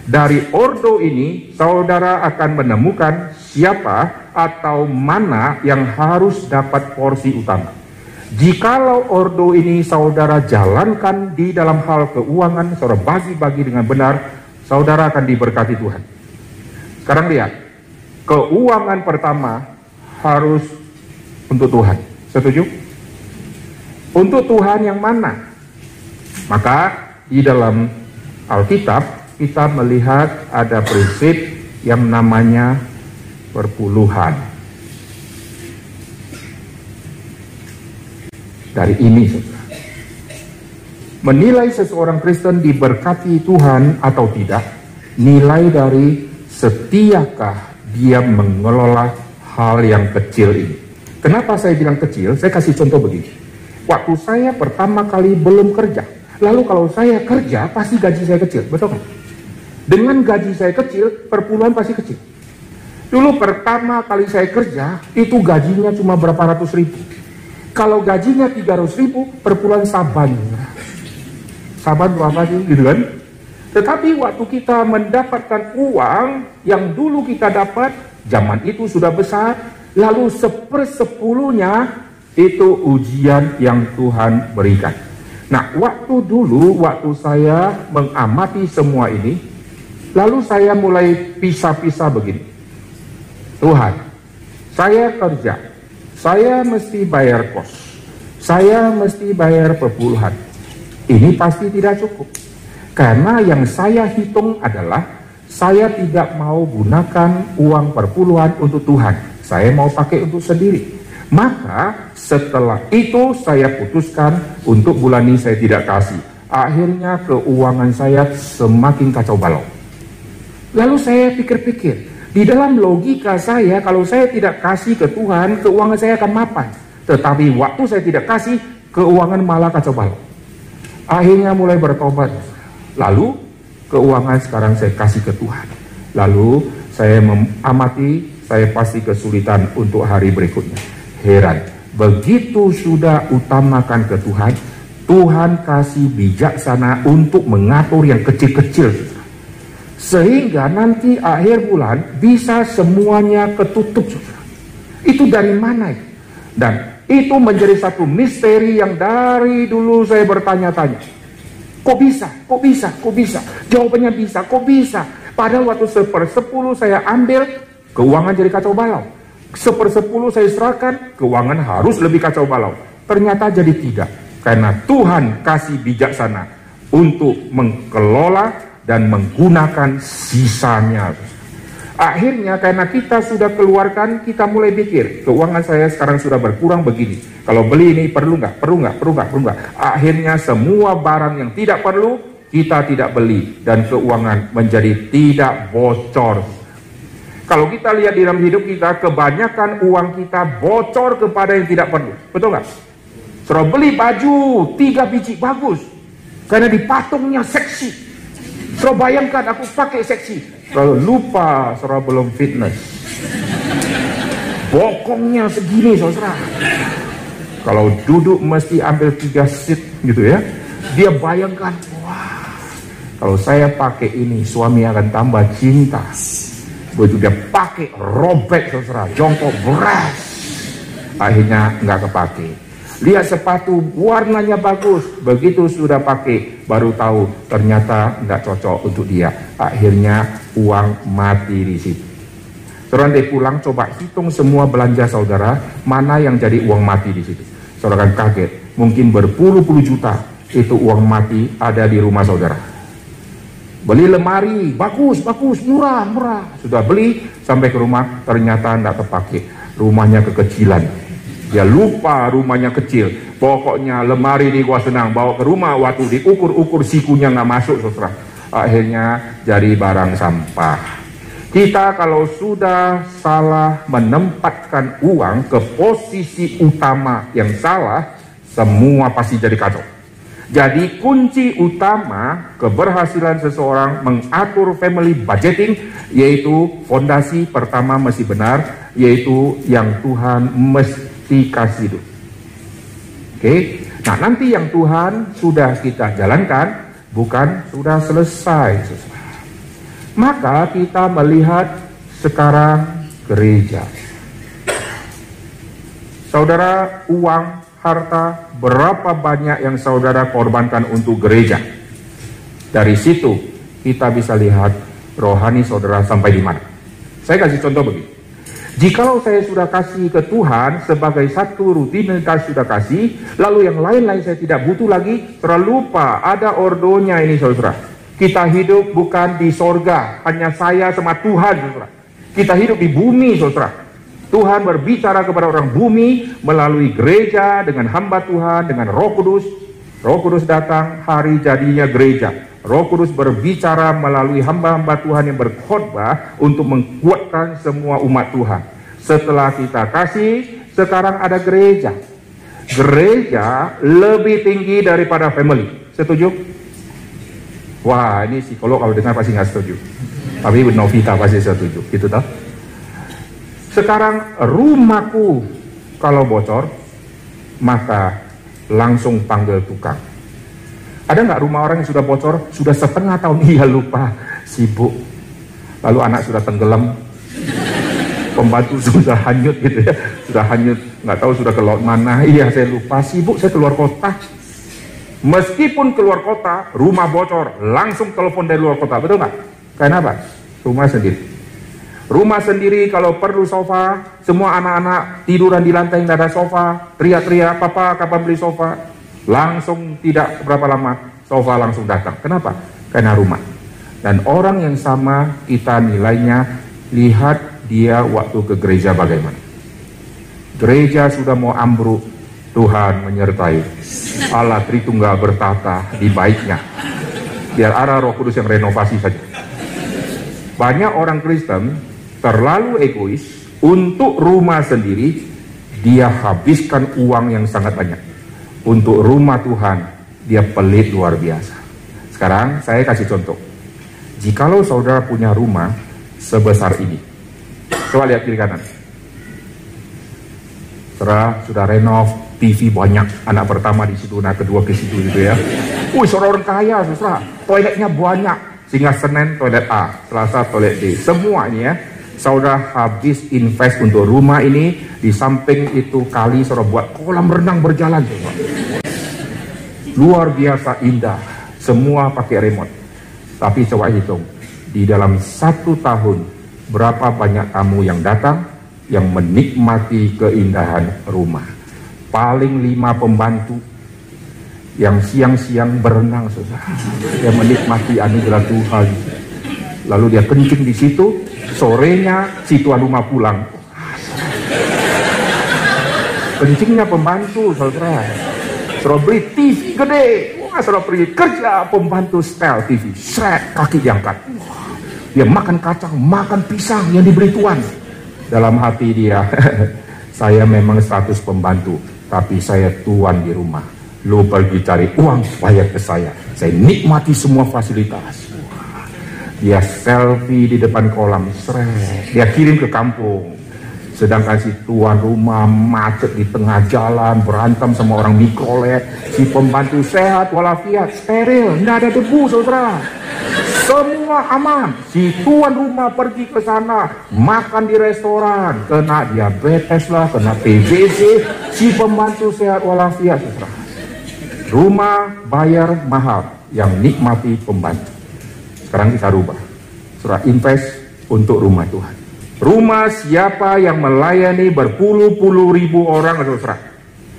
Dari ordo ini, saudara akan menemukan siapa atau mana yang harus dapat porsi utama. Jikalau ordo ini saudara jalankan di dalam hal keuangan, saudara bagi-bagi dengan benar, saudara akan diberkati Tuhan. Sekarang lihat, keuangan pertama harus untuk Tuhan. Setuju? Untuk Tuhan yang mana? Maka di dalam Alkitab kita melihat ada prinsip yang namanya perpuluhan. Dari ini. Menilai seseorang Kristen diberkati Tuhan atau tidak, nilai dari setiakah dia mengelola hal yang kecil ini. Kenapa saya bilang kecil? Saya kasih contoh begini. Waktu saya pertama kali belum kerja, lalu kalau saya kerja pasti gaji saya kecil, betul kan? Dengan gaji saya kecil, perpuluhan pasti kecil. Dulu pertama kali saya kerja, itu gajinya cuma berapa ratus ribu. Kalau gajinya 300 ribu, perpuluhan saban sahabat berapa sih gitu kan tetapi waktu kita mendapatkan uang yang dulu kita dapat zaman itu sudah besar lalu sepersepuluhnya itu ujian yang Tuhan berikan nah waktu dulu waktu saya mengamati semua ini lalu saya mulai pisah-pisah begini Tuhan saya kerja saya mesti bayar kos saya mesti bayar perpuluhan ini pasti tidak cukup. Karena yang saya hitung adalah saya tidak mau gunakan uang perpuluhan untuk Tuhan. Saya mau pakai untuk sendiri. Maka setelah itu saya putuskan untuk bulan ini saya tidak kasih. Akhirnya keuangan saya semakin kacau balau. Lalu saya pikir-pikir, di dalam logika saya kalau saya tidak kasih ke Tuhan, keuangan saya akan mapan. Tetapi waktu saya tidak kasih, keuangan malah kacau balau. Akhirnya mulai bertobat. Lalu keuangan sekarang saya kasih ke Tuhan. Lalu saya mengamati, saya pasti kesulitan untuk hari berikutnya. Heran, begitu sudah utamakan ke Tuhan, Tuhan kasih bijaksana untuk mengatur yang kecil-kecil. Sehingga nanti akhir bulan bisa semuanya ketutup. Itu dari mana? Dan itu menjadi satu misteri yang dari dulu saya bertanya-tanya. Kok bisa? Kok bisa? Kok bisa? Jawabannya bisa. Kok bisa? Padahal waktu sepersepuluh saya ambil, keuangan jadi kacau balau. Sepersepuluh saya serahkan, keuangan harus lebih kacau balau. Ternyata jadi tidak. Karena Tuhan kasih bijaksana untuk mengelola dan menggunakan sisanya. Akhirnya karena kita sudah keluarkan, kita mulai pikir, keuangan saya sekarang sudah berkurang begini. Kalau beli ini perlu nggak? Perlu nggak? Perlu nggak? Perlu nggak? Akhirnya semua barang yang tidak perlu, kita tidak beli. Dan keuangan menjadi tidak bocor. Kalau kita lihat di dalam hidup kita, kebanyakan uang kita bocor kepada yang tidak perlu. Betul nggak? Suruh beli baju, tiga biji, bagus. Karena dipatungnya seksi. Suruh bayangkan aku pakai seksi kalau lupa saudara belum fitness. Bokongnya segini saudara. Kalau duduk mesti ambil tiga seat gitu ya. Dia bayangkan, wah kalau saya pakai ini suami akan tambah cinta. Begitu dia pakai robek saudara, jongkok beras. Akhirnya nggak kepake. Lihat sepatu warnanya bagus, begitu sudah pakai baru tahu ternyata nggak cocok untuk dia. Akhirnya uang mati di situ. Saudara nanti pulang coba hitung semua belanja saudara, mana yang jadi uang mati di situ. Saudara kan kaget, mungkin berpuluh-puluh juta itu uang mati ada di rumah saudara. Beli lemari, bagus, bagus, murah, murah. Sudah beli, sampai ke rumah, ternyata tidak terpakai. Rumahnya kekecilan. Dia lupa rumahnya kecil. Pokoknya lemari di gua senang, bawa ke rumah, waktu diukur-ukur sikunya nggak masuk, saudara akhirnya jadi barang sampah. Kita kalau sudah salah menempatkan uang ke posisi utama yang salah, semua pasti jadi kacau. Jadi kunci utama keberhasilan seseorang mengatur family budgeting yaitu fondasi pertama mesti benar yaitu yang Tuhan mesti kasih itu. Oke. Nah, nanti yang Tuhan sudah kita jalankan bukan sudah selesai. Maka kita melihat sekarang gereja. Saudara, uang, harta, berapa banyak yang saudara korbankan untuk gereja? Dari situ kita bisa lihat rohani saudara sampai di mana. Saya kasih contoh begini. Jikalau saya sudah kasih ke Tuhan sebagai satu rutinitas sudah kasih, lalu yang lain-lain saya tidak butuh lagi, terlupa ada ordonya ini saudara. Kita hidup bukan di sorga, hanya saya sama Tuhan saudara. Kita hidup di bumi saudara. Tuhan berbicara kepada orang bumi melalui gereja dengan hamba Tuhan, dengan roh kudus. Roh Kudus datang, hari jadinya gereja. Roh Kudus berbicara melalui hamba-hamba Tuhan yang berkhotbah untuk menguatkan semua umat Tuhan. Setelah kita kasih, sekarang ada gereja. Gereja lebih tinggi daripada family. Setuju? Wah, ini psikolog kalau dengar pasti nggak setuju. Tapi Novita pasti setuju. Gitu toh? Sekarang rumahku kalau bocor, maka langsung panggil tukang. Ada nggak rumah orang yang sudah bocor, sudah setengah tahun, iya lupa, sibuk. Lalu anak sudah tenggelam, pembantu sudah hanyut gitu ya, sudah hanyut, nggak tahu sudah ke laut mana, iya saya lupa, sibuk saya keluar kota. Meskipun keluar kota, rumah bocor, langsung telepon dari luar kota, betul nggak? Karena apa? Rumah sendiri. Rumah sendiri kalau perlu sofa, semua anak-anak tiduran di lantai nggak ada sofa, teriak-teriak, papa kapan beli sofa? Langsung tidak berapa lama sofa langsung datang. Kenapa? Karena rumah. Dan orang yang sama kita nilainya lihat dia waktu ke gereja bagaimana. Gereja sudah mau ambruk, Tuhan menyertai. Allah Tritunggal bertata di baiknya. Biar arah roh kudus yang renovasi saja. Banyak orang Kristen terlalu egois untuk rumah sendiri, dia habiskan uang yang sangat banyak untuk rumah Tuhan dia pelit luar biasa. Sekarang saya kasih contoh. Jikalau saudara punya rumah sebesar ini, coba lihat kiri kanan. Saudara sudah renov, TV banyak, anak pertama di situ, anak kedua ke situ gitu ya. Wih, saudara orang kaya, saudara. Toiletnya banyak, sehingga Senin toilet A, Selasa toilet D, semua ini ya. Saudara habis invest untuk rumah ini, di samping itu kali saudara buat kolam renang berjalan. Saudara. Luar biasa indah. Semua pakai remote. Tapi coba hitung. Di dalam satu tahun, berapa banyak tamu yang datang yang menikmati keindahan rumah. Paling lima pembantu yang siang-siang berenang susah. Yang menikmati anugerah Tuhan. Lalu dia kencing di situ, sorenya si tuan rumah pulang. Kencingnya pembantu, saudara. Suruh beli TV gede. Wah, suruh kerja pembantu style TV. Sret, kaki diangkat. Dia makan kacang, makan pisang yang diberi tuan. Dalam hati dia, saya memang status pembantu, tapi saya tuan di rumah. Lu pergi cari uang, bayar ke saya. Saya nikmati semua fasilitas. Dia selfie di depan kolam, seret. Dia kirim ke kampung Sedangkan si tuan rumah macet di tengah jalan, berantem sama orang mikrolet. Si pembantu sehat walafiat, steril, tidak ada debu saudara. Semua aman. Si tuan rumah pergi ke sana, makan di restoran, kena diabetes lah, kena TBC. Si pembantu sehat walafiat saudara. Rumah bayar mahal, yang nikmati pembantu. Sekarang kita rubah. Surah invest untuk rumah Tuhan. Rumah siapa yang melayani berpuluh-puluh ribu orang atau serah.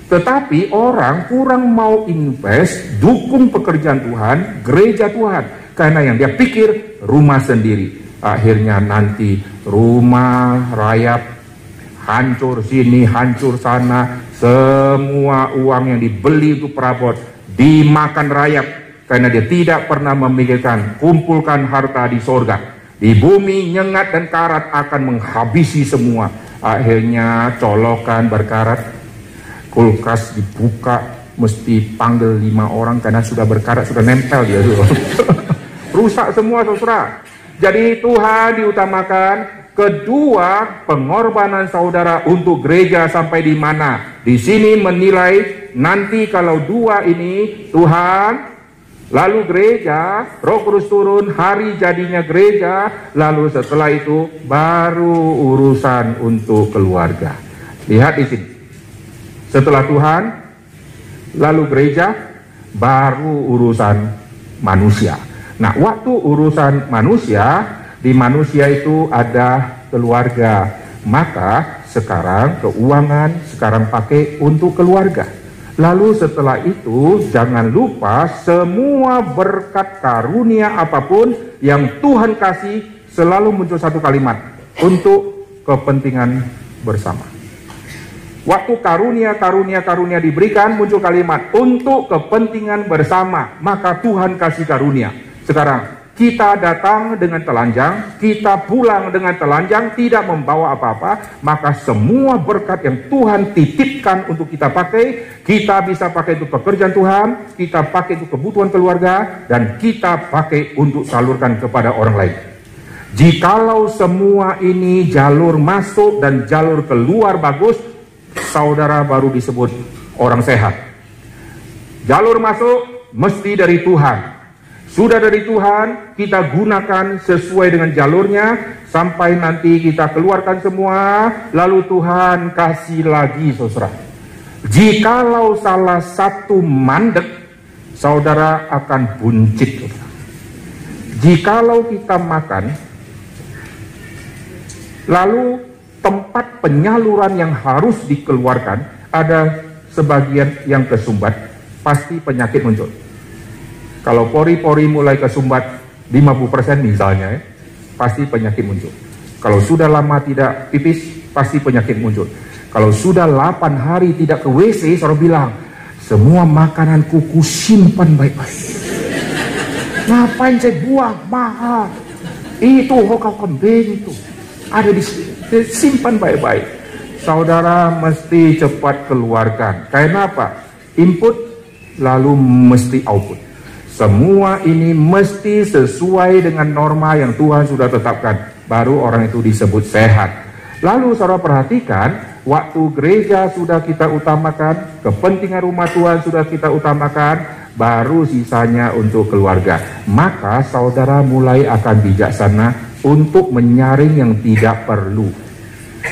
Tetapi orang kurang mau invest, dukung pekerjaan Tuhan, gereja Tuhan. Karena yang dia pikir rumah sendiri. Akhirnya nanti rumah rayap, hancur sini, hancur sana. Semua uang yang dibeli untuk perabot dimakan rayap. Karena dia tidak pernah memikirkan kumpulkan harta di sorga di bumi nyengat dan karat akan menghabisi semua. Akhirnya colokan berkarat, kulkas dibuka, mesti panggil lima orang karena sudah berkarat, sudah nempel dia dulu. Rusak semua saudara. Jadi Tuhan diutamakan. Kedua, pengorbanan saudara untuk gereja sampai di mana? Di sini menilai nanti kalau dua ini Tuhan Lalu gereja, roh kudus turun, hari jadinya gereja, lalu setelah itu baru urusan untuk keluarga. Lihat di sini. Setelah Tuhan, lalu gereja, baru urusan manusia. Nah, waktu urusan manusia, di manusia itu ada keluarga. Maka sekarang keuangan sekarang pakai untuk keluarga. Lalu setelah itu jangan lupa semua berkat karunia apa pun yang Tuhan kasih selalu muncul satu kalimat untuk kepentingan bersama. Waktu karunia, karunia, karunia diberikan, muncul kalimat untuk kepentingan bersama, maka Tuhan kasih karunia. Sekarang, kita datang dengan telanjang, kita pulang dengan telanjang, tidak membawa apa-apa, maka semua berkat yang Tuhan titipkan untuk kita pakai, kita bisa pakai untuk pekerjaan Tuhan, kita pakai untuk kebutuhan keluarga, dan kita pakai untuk salurkan kepada orang lain. Jikalau semua ini jalur masuk dan jalur keluar bagus, saudara baru disebut orang sehat. Jalur masuk mesti dari Tuhan. Sudah dari Tuhan, kita gunakan sesuai dengan jalurnya sampai nanti kita keluarkan semua, lalu Tuhan kasih lagi saudara. Jikalau salah satu mandek, saudara akan buncit. Jikalau kita makan, lalu tempat penyaluran yang harus dikeluarkan ada sebagian yang kesumbat, pasti penyakit muncul. Kalau pori-pori mulai kesumbat 50% misalnya, ya, pasti penyakit muncul. Kalau sudah lama tidak pipis, pasti penyakit muncul. Kalau sudah 8 hari tidak ke WC, saudara bilang, semua makanan kuku simpan baik-baik. Ngapain saya buang? Mahal. Itu hokal kambing itu. Ada di simpan baik-baik. Saudara mesti cepat keluarkan. Karena apa? Input lalu mesti output. Semua ini mesti sesuai dengan norma yang Tuhan sudah tetapkan. Baru orang itu disebut sehat. Lalu saudara perhatikan, waktu gereja sudah kita utamakan, kepentingan rumah Tuhan sudah kita utamakan, baru sisanya untuk keluarga. Maka saudara mulai akan bijaksana untuk menyaring yang tidak perlu.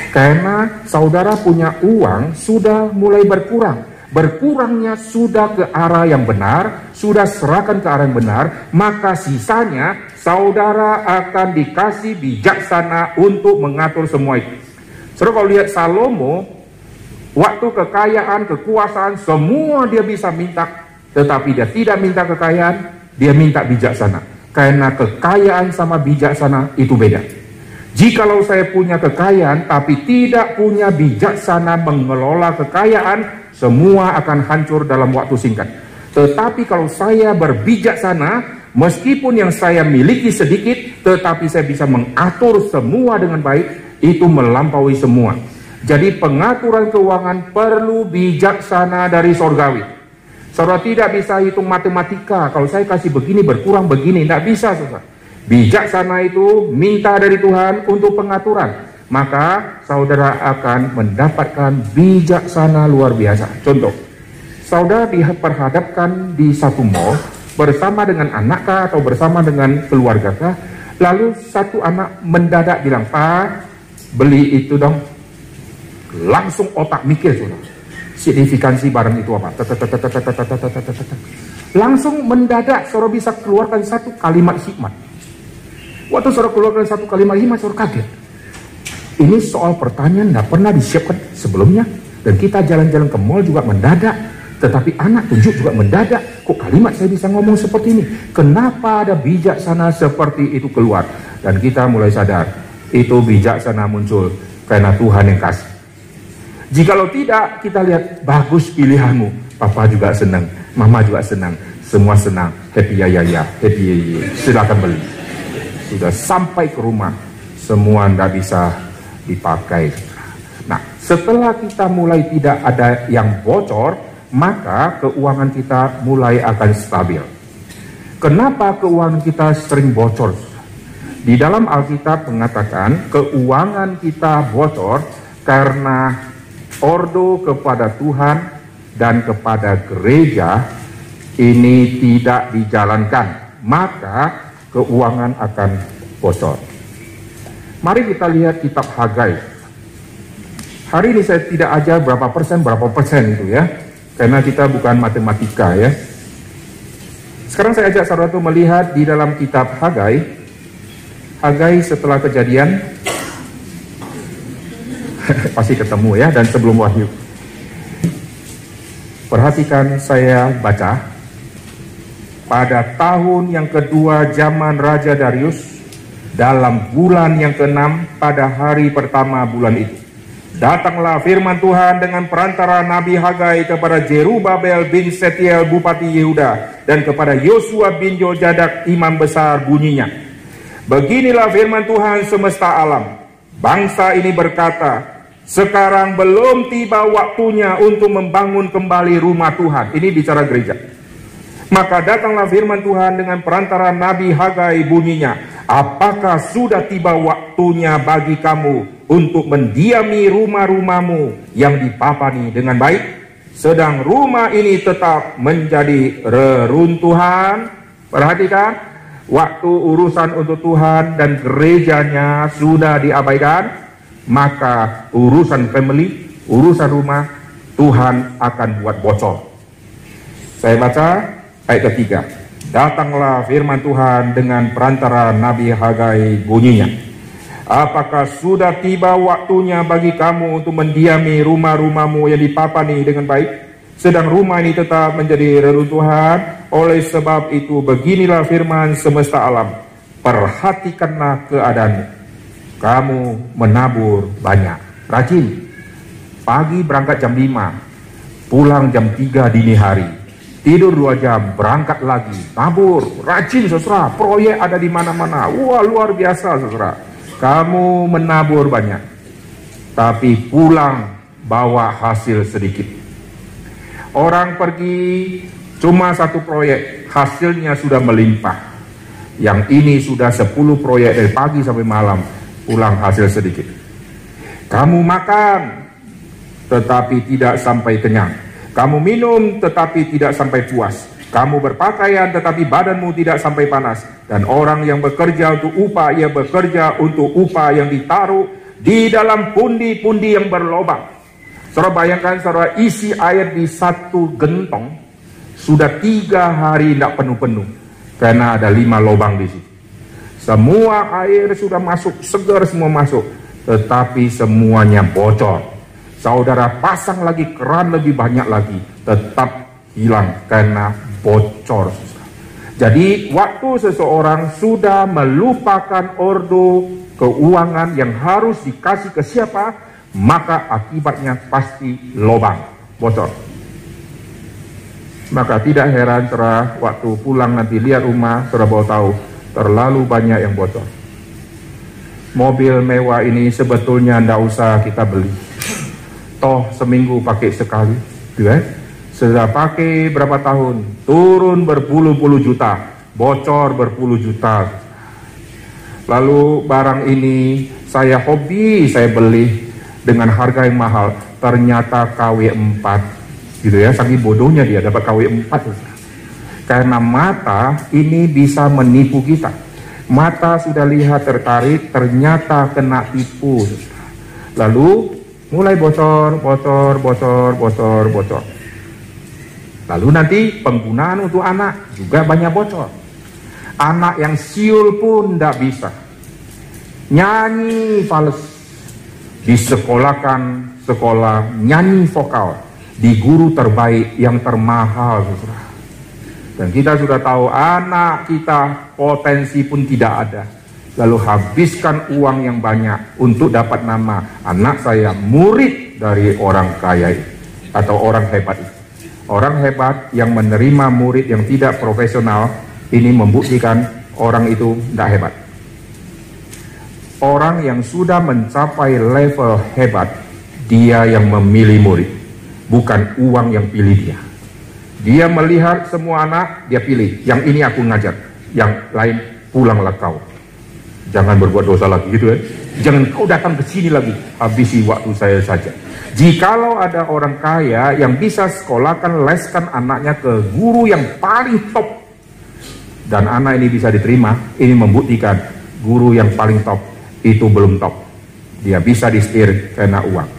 Karena saudara punya uang sudah mulai berkurang. Berkurangnya sudah ke arah yang benar, sudah serahkan ke arah yang benar, maka sisanya saudara akan dikasih bijaksana untuk mengatur semua itu. Saudara kalau lihat Salomo, waktu kekayaan, kekuasaan, semua dia bisa minta, tetapi dia tidak minta kekayaan, dia minta bijaksana. Karena kekayaan sama bijaksana itu beda. Jikalau saya punya kekayaan tapi tidak punya bijaksana mengelola kekayaan, semua akan hancur dalam waktu singkat. Tetapi kalau saya berbijaksana, meskipun yang saya miliki sedikit, tetapi saya bisa mengatur semua dengan baik, itu melampaui semua. Jadi pengaturan keuangan perlu bijaksana dari sorgawi. Saudara tidak bisa hitung matematika. Kalau saya kasih begini berkurang begini, tidak bisa saudara. Bijaksana itu minta dari Tuhan untuk pengaturan. Maka saudara akan mendapatkan bijaksana luar biasa. Contoh, saudara diperhadapkan di satu mall bersama dengan anakkah atau bersama dengan keluarga kah? Lalu satu anak mendadak bilang, Pak, beli itu dong. Langsung otak mikir saudara signifikansi barang itu apa. Langsung mendadak Soro bisa keluarkan satu kalimat hikmat. Waktu Soro keluarkan satu kalimat hikmat, Soro kaget. Ini soal pertanyaan tidak pernah disiapkan sebelumnya. Dan kita jalan-jalan ke mall juga mendadak. Tetapi anak tunjuk juga mendadak. Kok kalimat saya bisa ngomong seperti ini? Kenapa ada bijaksana seperti itu keluar? Dan kita mulai sadar, itu bijaksana muncul karena Tuhan yang kasih. Jikalau tidak, kita lihat bagus pilihanmu. Papa juga senang, mama juga senang, semua senang. Happy ya ya ya, happy ya ya. Silakan beli. Sudah sampai ke rumah, semua tidak bisa dipakai. Nah, setelah kita mulai tidak ada yang bocor, maka keuangan kita mulai akan stabil. Kenapa keuangan kita sering bocor? Di dalam Alkitab mengatakan keuangan kita bocor karena ordo kepada Tuhan dan kepada gereja ini tidak dijalankan, maka keuangan akan bocor. Mari kita lihat kitab Hagai. Hari ini saya tidak ajar berapa persen, berapa persen itu ya. Karena kita bukan matematika ya. Sekarang saya ajak saudara melihat di dalam kitab Hagai. Hagai setelah kejadian pasti ketemu ya dan sebelum wahyu. Perhatikan saya baca pada tahun yang kedua zaman Raja Darius dalam bulan yang keenam pada hari pertama bulan itu Datanglah firman Tuhan dengan perantara Nabi Hagai kepada Jerubabel bin Setiel Bupati Yehuda dan kepada Yosua bin Jojadak imam besar bunyinya. Beginilah firman Tuhan semesta alam. Bangsa ini berkata, sekarang belum tiba waktunya untuk membangun kembali rumah Tuhan. Ini bicara gereja. Maka datanglah firman Tuhan dengan perantara Nabi Hagai bunyinya, apakah sudah tiba waktunya bagi kamu untuk mendiami rumah-rumahmu yang dipapani dengan baik, sedang rumah ini tetap menjadi reruntuhan. Perhatikan, waktu urusan untuk Tuhan dan gerejanya sudah diabaikan, maka urusan family, urusan rumah, Tuhan akan buat bocor. Saya baca ayat ketiga. Datanglah firman Tuhan dengan perantara Nabi Hagai bunyinya. Apakah sudah tiba waktunya bagi kamu untuk mendiami rumah-rumahmu yang dipapani dengan baik? Sedang rumah ini tetap menjadi reruntuhan. Oleh sebab itu beginilah firman semesta alam. Perhatikanlah keadaanmu. Kamu menabur banyak. Rajin. Pagi berangkat jam 5. Pulang jam 3 dini hari. Tidur dua jam, berangkat lagi. Nabur, rajin saudara. Proyek ada di mana-mana. Wah luar biasa saudara kamu menabur banyak, tapi pulang bawa hasil sedikit. Orang pergi cuma satu proyek, hasilnya sudah melimpah. Yang ini sudah 10 proyek dari pagi sampai malam, pulang hasil sedikit. Kamu makan, tetapi tidak sampai kenyang. Kamu minum, tetapi tidak sampai puas. Kamu berpakaian tetapi badanmu tidak sampai panas. Dan orang yang bekerja untuk upah, ia bekerja untuk upah yang ditaruh di dalam pundi-pundi yang berlobang. Saudara bayangkan saudara isi air di satu gentong sudah tiga hari tidak penuh-penuh. Karena ada lima lobang di situ. Semua air sudah masuk, segar semua masuk. Tetapi semuanya bocor. Saudara pasang lagi keran lebih banyak lagi. Tetap hilang karena bocor. Jadi waktu seseorang sudah melupakan ordo keuangan yang harus dikasih ke siapa, maka akibatnya pasti lobang, bocor. Maka tidak heran setelah waktu pulang nanti lihat rumah, saudara bawa tahu terlalu banyak yang bocor. Mobil mewah ini sebetulnya tidak usah kita beli. Toh seminggu pakai sekali, gitu ya. Sudah pakai berapa tahun? Turun berpuluh-puluh juta, bocor berpuluh juta. Lalu barang ini saya hobi, saya beli dengan harga yang mahal. Ternyata KW 4 gitu ya, saking bodohnya dia dapat KW 4 karena mata ini bisa menipu kita. Mata sudah lihat tertarik, ternyata kena tipu. Lalu mulai bocor, bocor, bocor, bocor, bocor. Lalu nanti penggunaan untuk anak juga banyak bocor. Anak yang siul pun tidak bisa. Nyanyi fals. Disekolahkan sekolah nyanyi vokal. Di guru terbaik yang termahal. Dan kita sudah tahu anak kita potensi pun tidak ada. Lalu habiskan uang yang banyak untuk dapat nama anak saya murid dari orang kaya atau orang hebat. Orang hebat yang menerima murid yang tidak profesional ini membuktikan orang itu tidak hebat. Orang yang sudah mencapai level hebat, dia yang memilih murid, bukan uang yang pilih dia. Dia melihat semua anak, dia pilih. Yang ini aku ngajar, yang lain pulanglah kau. Jangan berbuat dosa lagi gitu ya. Jangan kau datang ke sini lagi, habisi waktu saya saja. Jikalau ada orang kaya yang bisa sekolahkan, leskan anaknya ke guru yang paling top, dan anak ini bisa diterima, ini membuktikan guru yang paling top itu belum top. Dia bisa disetir karena uang.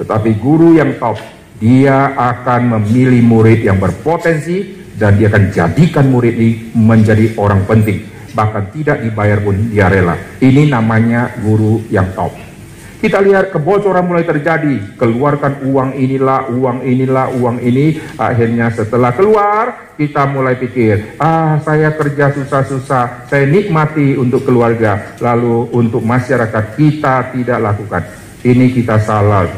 Tetapi guru yang top, dia akan memilih murid yang berpotensi dan dia akan jadikan murid ini menjadi orang penting. Bahkan tidak dibayar pun dia rela. Ini namanya guru yang top. Kita lihat kebocoran mulai terjadi. Keluarkan uang inilah, uang inilah, uang ini. Akhirnya setelah keluar, kita mulai pikir, ah saya kerja susah-susah, saya nikmati untuk keluarga. Lalu untuk masyarakat kita tidak lakukan. ini kita salah.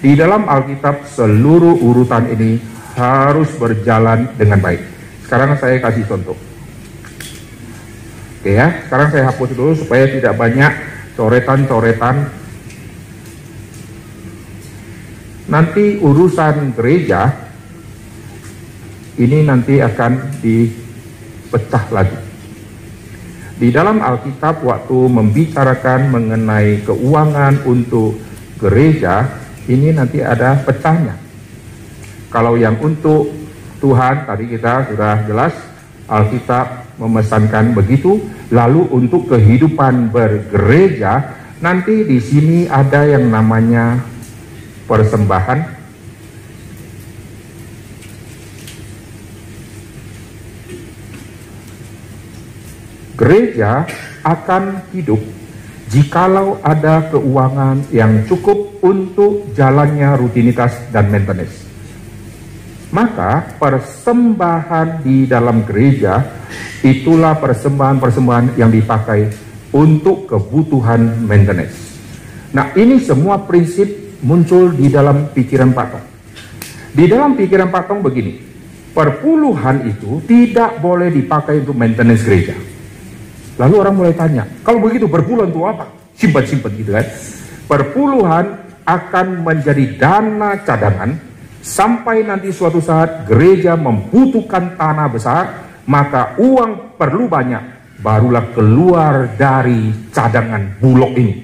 Di dalam Alkitab seluruh urutan ini harus berjalan dengan baik. Sekarang saya kasih contoh. Oke ya, sekarang saya hapus dulu supaya tidak banyak coretan-coretan. Nanti urusan gereja ini nanti akan dipecah lagi. Di dalam Alkitab waktu membicarakan mengenai keuangan untuk gereja, ini nanti ada pecahnya. Kalau yang untuk Tuhan tadi kita sudah jelas Alkitab memesankan begitu, lalu untuk kehidupan bergereja nanti di sini ada yang namanya persembahan gereja akan hidup jikalau ada keuangan yang cukup untuk jalannya rutinitas dan maintenance. Maka persembahan di dalam gereja itulah persembahan-persembahan yang dipakai untuk kebutuhan maintenance. Nah ini semua prinsip muncul di dalam pikiran Pak Tong. Di dalam pikiran Pak Tong begini, perpuluhan itu tidak boleh dipakai untuk maintenance gereja. Lalu orang mulai tanya, kalau begitu berpuluhan itu apa? Simpan-simpan gitu kan. Perpuluhan akan menjadi dana cadangan sampai nanti suatu saat gereja membutuhkan tanah besar, maka uang perlu banyak, barulah keluar dari cadangan bulog ini.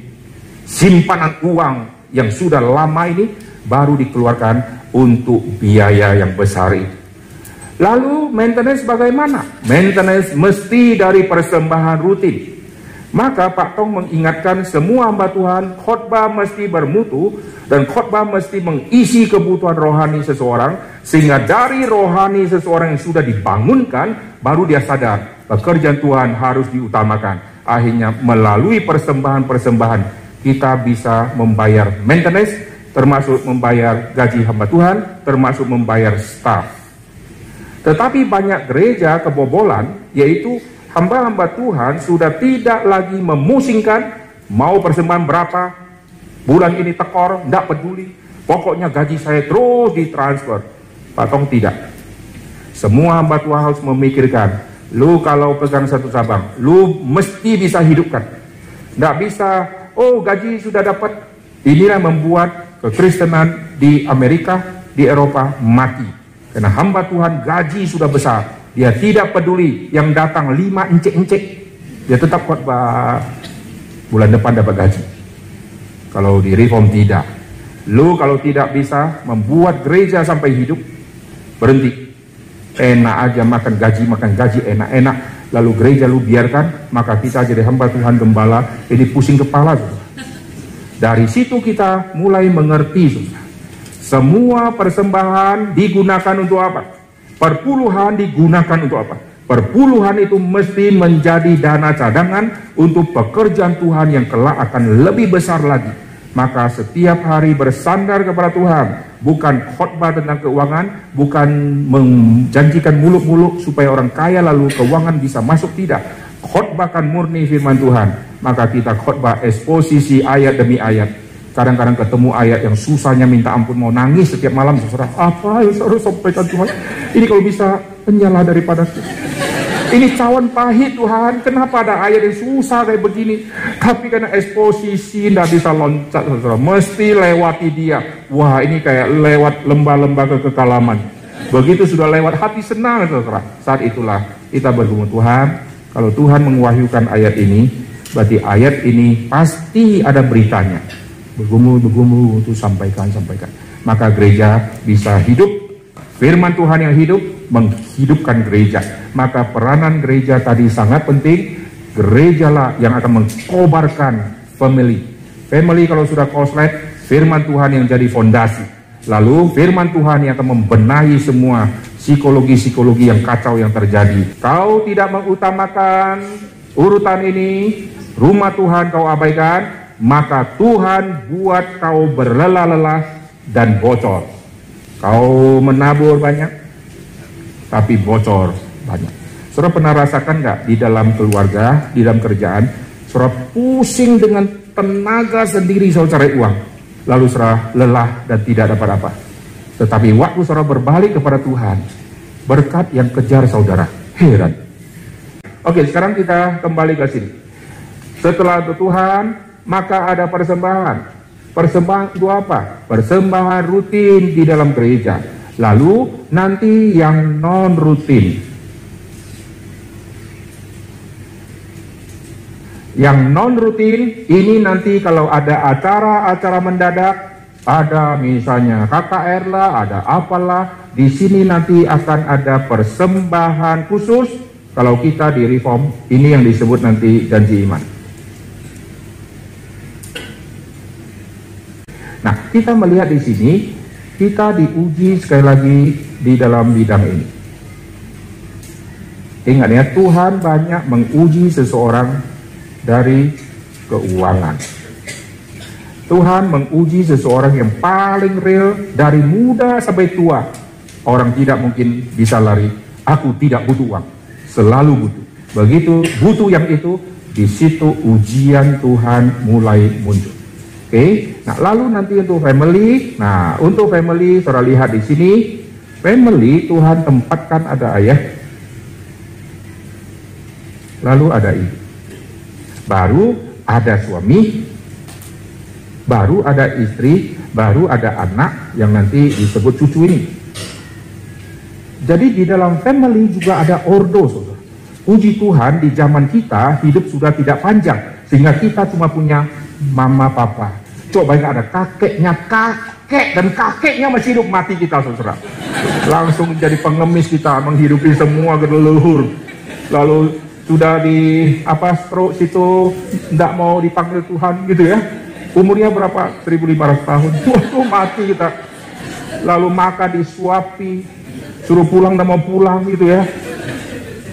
Simpanan uang yang sudah lama ini baru dikeluarkan untuk biaya yang besar itu. Lalu maintenance bagaimana? Maintenance mesti dari persembahan rutin. Maka Pak Tong mengingatkan semua hamba Tuhan, khotbah mesti bermutu dan khotbah mesti mengisi kebutuhan rohani seseorang sehingga dari rohani seseorang yang sudah dibangunkan baru dia sadar pekerjaan Tuhan harus diutamakan. Akhirnya melalui persembahan-persembahan kita bisa membayar maintenance termasuk membayar gaji hamba Tuhan, termasuk membayar staff. Tetapi banyak gereja kebobolan, yaitu hamba-hamba Tuhan sudah tidak lagi memusingkan mau persembahan berapa, bulan ini tekor, tidak peduli. Pokoknya gaji saya terus ditransfer. Patong tidak. Semua hamba Tuhan harus memikirkan, lu kalau pegang satu cabang, lu mesti bisa hidupkan. Tidak bisa, oh gaji sudah dapat. Inilah membuat kekristenan di Amerika, di Eropa mati karena hamba Tuhan gaji sudah besar. Dia tidak peduli yang datang lima encik-encik. Dia tetap khotbah bulan depan dapat gaji. Kalau di reform tidak. Lu kalau tidak bisa membuat gereja sampai hidup, berhenti. Enak aja makan gaji, makan gaji enak-enak. Lalu gereja lu biarkan, maka kita jadi hamba Tuhan gembala, ini pusing kepala. Dari situ kita mulai mengerti, semua persembahan digunakan untuk apa? Perpuluhan digunakan untuk apa? Perpuluhan itu mesti menjadi dana cadangan untuk pekerjaan Tuhan yang kelak akan lebih besar lagi. Maka setiap hari bersandar kepada Tuhan, bukan khotbah tentang keuangan, bukan menjanjikan muluk-muluk supaya orang kaya lalu keuangan bisa masuk tidak. Khotbahkan murni firman Tuhan, maka kita khotbah eksposisi ayat demi ayat Kadang-kadang ketemu ayat yang susahnya minta ampun mau nangis setiap malam saudara. Apa yang harus sampaikan Tuhan? Ini kalau bisa penyalah daripada ini cawan pahit Tuhan. Kenapa ada ayat yang susah kayak begini? Tapi karena eksposisi tidak bisa loncat saudara. Mesti lewati dia. Wah ini kayak lewat lembah-lembah kekekalaman. Begitu sudah lewat hati senang saudara. Saat itulah kita bergumul Tuhan. Kalau Tuhan menguahyukan ayat ini, berarti ayat ini pasti ada beritanya bergumul bergumul untuk sampaikan sampaikan. Maka gereja bisa hidup. Firman Tuhan yang hidup menghidupkan gereja. Maka peranan gereja tadi sangat penting. Gerejalah yang akan mengkobarkan family. Family kalau sudah koslet firman Tuhan yang jadi fondasi. Lalu firman Tuhan yang akan membenahi semua psikologi-psikologi yang kacau yang terjadi. Kau tidak mengutamakan urutan ini. Rumah Tuhan kau abaikan maka Tuhan buat kau berlelah-lelah dan bocor. Kau menabur banyak, tapi bocor banyak. Saudara pernah rasakan nggak di dalam keluarga, di dalam kerjaan, saudara pusing dengan tenaga sendiri saudara cari uang. Lalu saudara lelah dan tidak dapat apa. Tetapi waktu saudara berbalik kepada Tuhan, berkat yang kejar saudara. Heran. Oke, sekarang kita kembali ke sini. Setelah Tuhan, maka ada persembahan. Persembahan itu apa? Persembahan rutin di dalam gereja. Lalu nanti yang non rutin. Yang non rutin ini nanti kalau ada acara-acara mendadak, ada misalnya KKR lah, ada apalah, di sini nanti akan ada persembahan khusus kalau kita di reform, ini yang disebut nanti janji iman. Nah, kita melihat di sini, kita diuji sekali lagi di dalam bidang ini. Ingat ya, Tuhan banyak menguji seseorang dari keuangan. Tuhan menguji seseorang yang paling real dari muda sampai tua. Orang tidak mungkin bisa lari. Aku tidak butuh uang, selalu butuh. Begitu butuh yang itu, di situ ujian Tuhan mulai muncul. Oke, okay? Nah lalu nanti untuk family, nah untuk family, saudara lihat di sini, family Tuhan tempatkan ada ayah, lalu ada ibu baru ada suami, baru ada istri, baru ada anak yang nanti disebut cucu ini. Jadi di dalam family juga ada ordo, saudara. Puji Tuhan di zaman kita hidup sudah tidak panjang, sehingga kita cuma punya mama papa. Coba yang ada kakeknya, kakek dan kakeknya masih hidup. Mati kita saudara. Langsung jadi pengemis kita menghidupi semua leluhur. Lalu sudah di apa stroke situ tidak mau dipanggil Tuhan gitu ya. Umurnya berapa? 1500 tahun. Waduh mati kita. Lalu maka disuapi suruh pulang dan mau pulang gitu ya.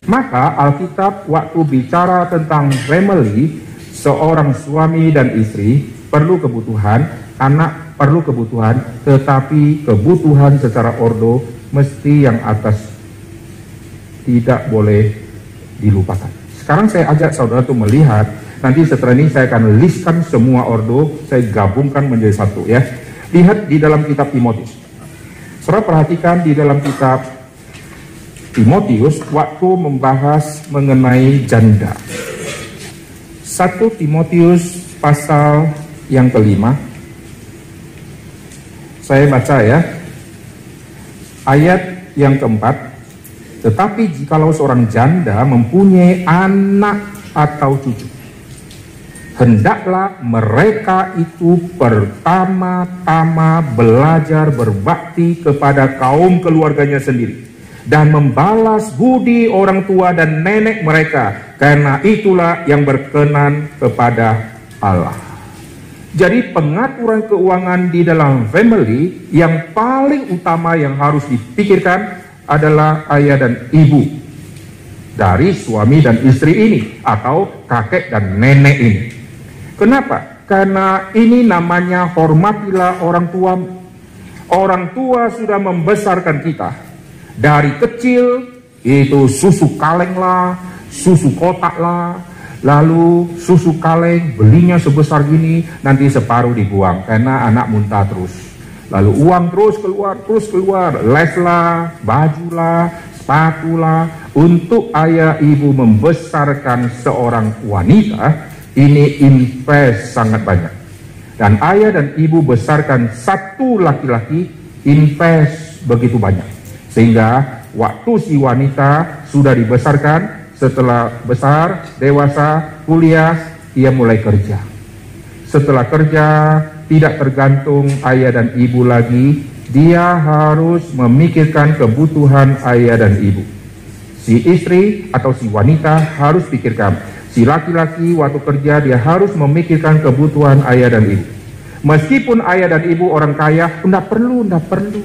Maka Alkitab waktu bicara tentang family seorang suami dan istri perlu kebutuhan anak perlu kebutuhan tetapi kebutuhan secara ordo mesti yang atas tidak boleh dilupakan. Sekarang saya ajak saudara untuk melihat, nanti setelah ini saya akan listkan semua ordo, saya gabungkan menjadi satu ya. Lihat di dalam kitab Timotius. Saudara perhatikan di dalam kitab Timotius waktu membahas mengenai janda. Satu Timotius pasal yang kelima. Saya baca ya. Ayat yang keempat tetapi jikalau seorang janda mempunyai anak atau cucu, hendaklah mereka itu pertama-tama belajar berbakti kepada kaum keluarganya sendiri dan membalas budi orang tua dan nenek mereka karena itulah yang berkenan kepada Allah. Jadi pengaturan keuangan di dalam family yang paling utama yang harus dipikirkan adalah ayah dan ibu dari suami dan istri ini atau kakek dan nenek ini. Kenapa? Karena ini namanya hormatilah orang tua. Orang tua sudah membesarkan kita dari kecil itu susu kaleng lah, susu kotak lah, lalu susu kaleng belinya sebesar gini nanti separuh dibuang karena anak muntah terus Lalu uang terus keluar, terus keluar, les lah, baju lah, sepatu lah. Untuk ayah ibu membesarkan seorang wanita, ini invest sangat banyak. Dan ayah dan ibu besarkan satu laki-laki, invest begitu banyak. Sehingga waktu si wanita sudah dibesarkan, setelah besar, dewasa, kuliah, ia mulai kerja. Setelah kerja, tidak tergantung ayah dan ibu lagi, dia harus memikirkan kebutuhan ayah dan ibu. Si istri atau si wanita harus pikirkan, si laki-laki waktu kerja dia harus memikirkan kebutuhan ayah dan ibu. Meskipun ayah dan ibu orang kaya, tidak perlu, tidak perlu.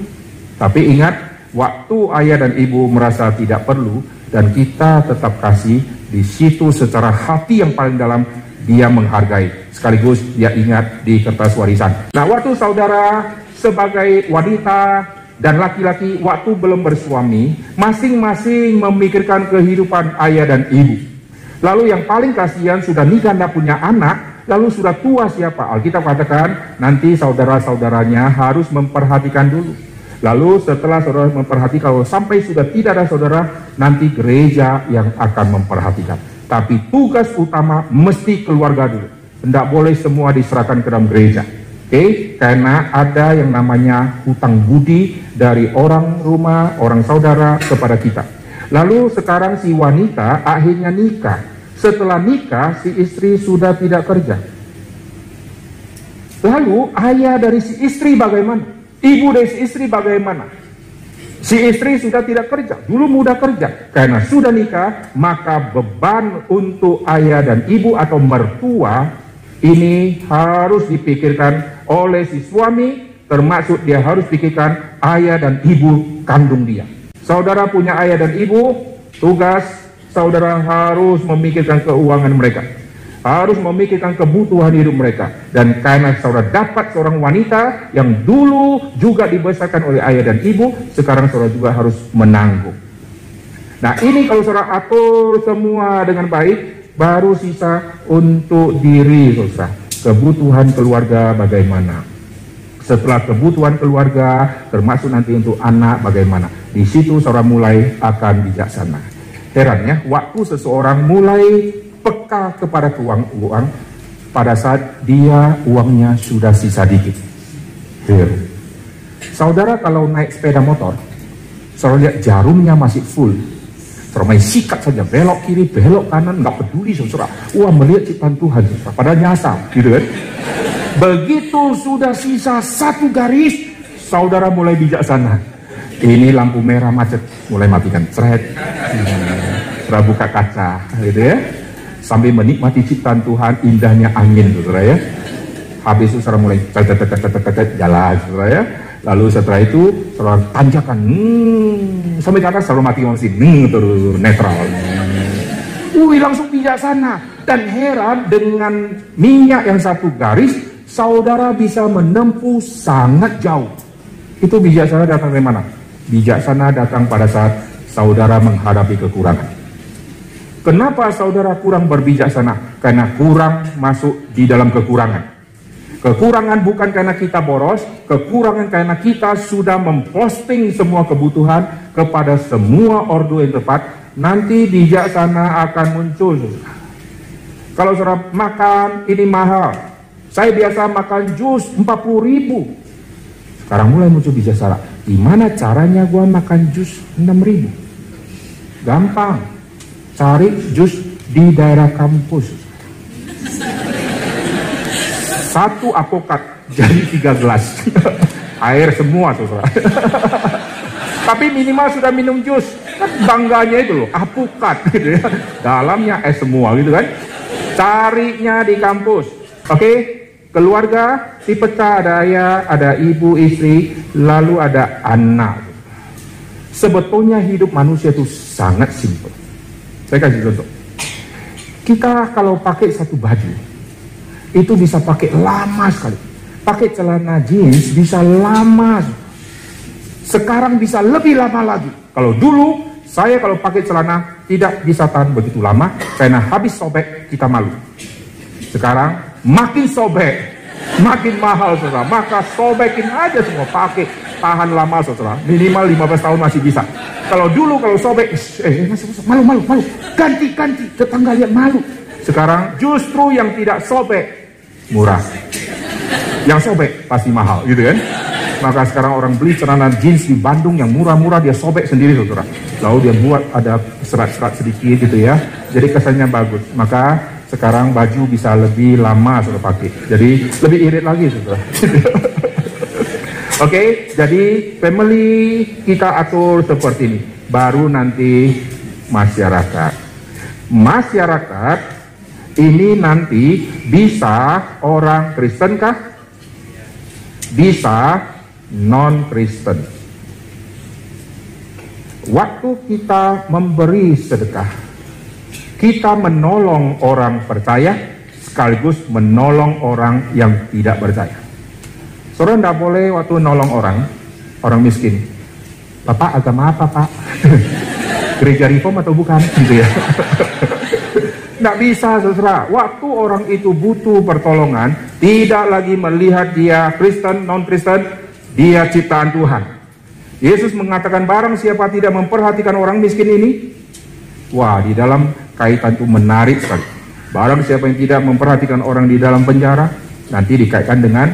Tapi ingat, waktu ayah dan ibu merasa tidak perlu, dan kita tetap kasih, di situ secara hati yang paling dalam, dia menghargai sekaligus dia ingat di kertas warisan. Nah, waktu saudara sebagai wanita dan laki-laki waktu belum bersuami, masing-masing memikirkan kehidupan ayah dan ibu. Lalu yang paling kasihan sudah nikah dan punya anak, Lalu sudah tua siapa? Alkitab katakan nanti saudara-saudaranya harus memperhatikan dulu. Lalu setelah saudara memperhatikan, kalau sampai sudah tidak ada saudara, nanti gereja yang akan memperhatikan. Tapi tugas utama mesti keluarga dulu. Tidak boleh semua diserahkan ke dalam gereja. Oke, okay? karena ada yang namanya hutang budi dari orang rumah, orang saudara kepada kita. Lalu sekarang si wanita akhirnya nikah setelah nikah, si istri sudah tidak kerja. Lalu ayah dari si istri bagaimana? Ibu dari si istri bagaimana? Si istri sudah tidak kerja, dulu muda kerja. Karena sudah nikah, maka beban untuk ayah dan ibu atau mertua ini harus dipikirkan oleh si suami, termasuk dia harus pikirkan ayah dan ibu kandung dia. Saudara punya ayah dan ibu, tugas saudara harus memikirkan keuangan mereka. Harus memikirkan kebutuhan hidup mereka. Dan karena saudara dapat seorang wanita yang dulu juga dibesarkan oleh ayah dan ibu, sekarang saudara juga harus menanggung. Nah ini kalau saudara atur semua dengan baik, baru sisa untuk diri saudara. Kebutuhan keluarga bagaimana. Setelah kebutuhan keluarga, termasuk nanti untuk anak bagaimana. Di situ saudara mulai akan bijaksana. Heran ya, waktu seseorang mulai peka kepada uang uang pada saat dia uangnya sudah sisa dikit. Heran. Saudara kalau naik sepeda motor, saudara lihat jarumnya masih full. Saudara main sikat saja, belok kiri, belok kanan, nggak peduli saudara. Wah melihat ciptaan Tuhan, saudara. nyasar, gitu kan. Begitu sudah sisa satu garis, saudara mulai bijaksana ini lampu merah macet mulai matikan seret hmm. buka kaca gitu ya sambil menikmati ciptaan Tuhan indahnya angin saudara ya. Habis itu saudara mulai jalan saudara ya. Lalu setelah itu saudara tanjakan hmm, sampai ke atas saudara mati masih hmm, terus netral. Wih langsung bijaksana. Dan heran dengan minyak yang satu garis saudara bisa menempuh sangat jauh. Itu bijaksana datang dari mana? Bijaksana datang pada saat saudara menghadapi kekurangan. Kenapa saudara kurang berbijaksana? Karena kurang masuk di dalam kekurangan. Kekurangan bukan karena kita boros, kekurangan karena kita sudah memposting semua kebutuhan kepada semua ordo yang tepat, nanti bijaksana akan muncul. Kalau saudara makan ini mahal, saya biasa makan jus 40 ribu. Sekarang mulai muncul bijaksana. Gimana caranya gue makan jus 6000? Gampang. Cari jus di daerah kampus. Satu apokat jadi tiga gelas. Air semua saudara. Tapi minimal sudah minum jus. Kan bangganya itu loh, apokat gitu ya. Dalamnya es semua gitu kan. Carinya di kampus. Oke, okay? Keluarga dipecah ada ayah, ada ibu, istri, lalu ada anak. Sebetulnya hidup manusia itu sangat simpel. Saya kasih contoh. Kita kalau pakai satu baju, itu bisa pakai lama sekali. Pakai celana jeans bisa lama. Sekarang bisa lebih lama lagi. Kalau dulu saya kalau pakai celana tidak bisa tahan begitu lama karena habis sobek kita malu. Sekarang makin sobek, makin mahal saudara. Maka sobekin aja semua pakai tahan lama saudara. Minimal 15 tahun masih bisa. Kalau dulu kalau sobek, eh masih malu malu malu, ganti ganti tetangga lihat malu. Sekarang justru yang tidak sobek murah. Yang sobek pasti mahal gitu kan. Maka sekarang orang beli celana jeans di Bandung yang murah-murah dia sobek sendiri saudara. Lalu dia buat ada serat-serat sedikit gitu ya. Jadi kesannya bagus. Maka sekarang baju bisa lebih lama sudah pakai. Jadi lebih irit lagi sudah. Oke, okay, jadi family kita atur seperti ini. Baru nanti masyarakat. Masyarakat ini nanti bisa orang Kristen kah? Bisa non Kristen. Waktu kita memberi sedekah, kita menolong orang percaya sekaligus menolong orang yang tidak percaya. Saudara tidak boleh waktu nolong orang, orang miskin. Bapak agama apa pak? Gereja reform atau bukan? Gitu ya. Tidak bisa saudara. Waktu orang itu butuh pertolongan, tidak lagi melihat dia Kristen, non-Kristen, dia ciptaan Tuhan. Yesus mengatakan barang siapa tidak memperhatikan orang miskin ini, wah di dalam kaitan itu menarik sekali. Barang siapa yang tidak memperhatikan orang di dalam penjara, nanti dikaitkan dengan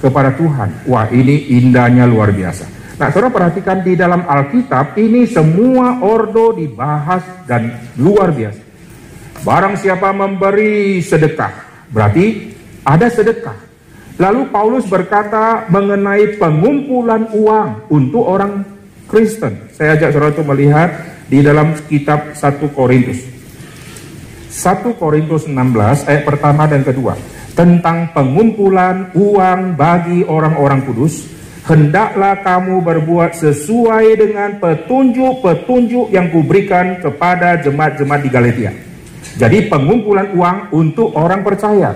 kepada Tuhan. Wah ini indahnya luar biasa. Nah saudara perhatikan di dalam Alkitab ini semua ordo dibahas dan luar biasa. Barang siapa memberi sedekah, berarti ada sedekah. Lalu Paulus berkata mengenai pengumpulan uang untuk orang Kristen. Saya ajak saudara untuk melihat di dalam kitab 1 Korintus. 1 Korintus 16 ayat pertama dan kedua. Tentang pengumpulan uang bagi orang-orang kudus. Hendaklah kamu berbuat sesuai dengan petunjuk-petunjuk yang kuberikan kepada jemaat-jemaat di Galatia jadi pengumpulan uang untuk orang percaya.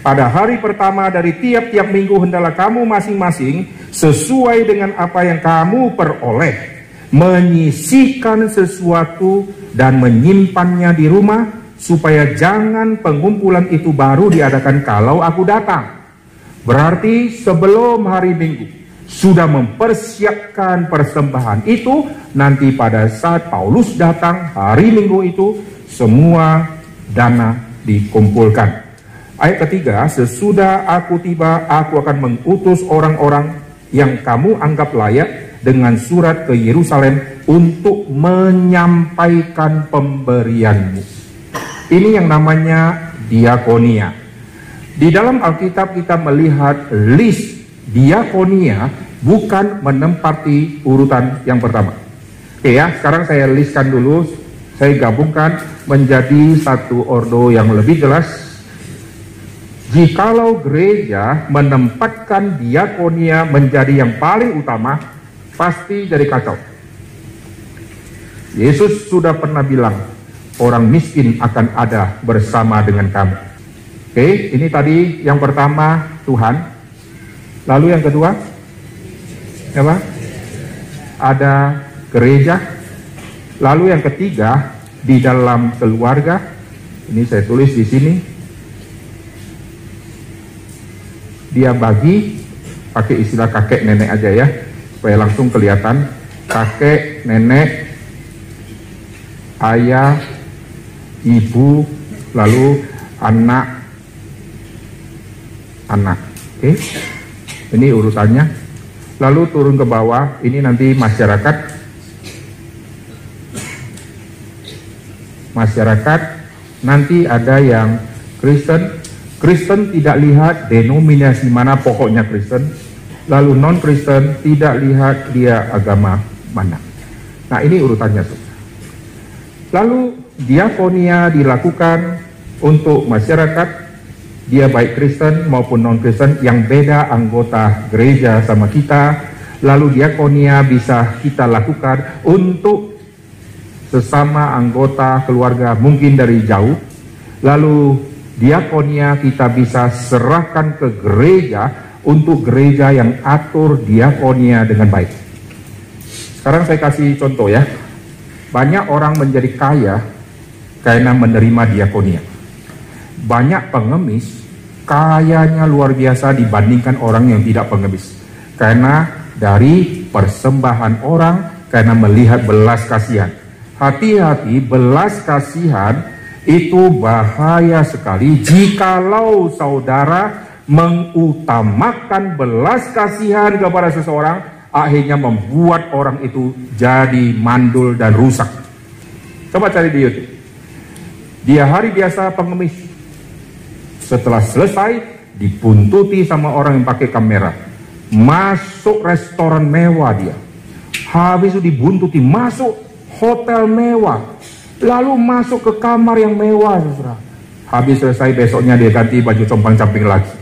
Pada hari pertama dari tiap-tiap minggu hendaklah kamu masing-masing sesuai dengan apa yang kamu peroleh menyisihkan sesuatu dan menyimpannya di rumah supaya jangan pengumpulan itu baru diadakan kalau aku datang. Berarti sebelum hari Minggu sudah mempersiapkan persembahan itu nanti pada saat Paulus datang hari Minggu itu semua dana dikumpulkan. Ayat ketiga, sesudah aku tiba, aku akan mengutus orang-orang yang kamu anggap layak dengan surat ke Yerusalem untuk menyampaikan pemberianmu. Ini yang namanya diakonia. Di dalam Alkitab kita melihat list diakonia bukan menempati urutan yang pertama. Oke ya, sekarang saya listkan dulu saya gabungkan menjadi satu ordo yang lebih jelas. Jikalau gereja menempatkan diakonia menjadi yang paling utama, pasti jadi kacau. Yesus sudah pernah bilang, orang miskin akan ada bersama dengan kamu. Oke, ini tadi yang pertama Tuhan. Lalu yang kedua, apa? Ada gereja, Lalu yang ketiga, di dalam keluarga, ini saya tulis di sini, dia bagi pakai istilah kakek nenek aja ya, supaya langsung kelihatan kakek, nenek, ayah, ibu, lalu anak, anak. Oke, ini urutannya. Lalu turun ke bawah, ini nanti masyarakat. Masyarakat. Nanti ada yang Kristen. Kristen tidak lihat denominasi mana pokoknya Kristen. Lalu non Kristen tidak lihat dia agama mana. Nah ini urutannya tuh. Lalu diakonia dilakukan untuk masyarakat dia baik Kristen maupun non Kristen yang beda anggota gereja sama kita lalu diakonia bisa kita lakukan untuk sesama anggota keluarga mungkin dari jauh, lalu diakonia kita bisa serahkan ke gereja untuk gereja yang atur diakonia dengan baik. Sekarang saya kasih contoh ya. Banyak orang menjadi kaya karena menerima diakonia. Banyak pengemis kayanya luar biasa dibandingkan orang yang tidak pengemis. Karena dari persembahan orang, karena melihat belas kasihan Hati-hati belas kasihan itu bahaya sekali jikalau saudara mengutamakan belas kasihan kepada seseorang akhirnya membuat orang itu jadi mandul dan rusak. Coba cari di YouTube. Dia hari biasa pengemis. Setelah selesai dibuntuti sama orang yang pakai kamera. Masuk restoran mewah dia. Habis itu dibuntuti, masuk hotel mewah, lalu masuk ke kamar yang mewah, saudara. Habis selesai besoknya dia ganti baju compang camping lagi.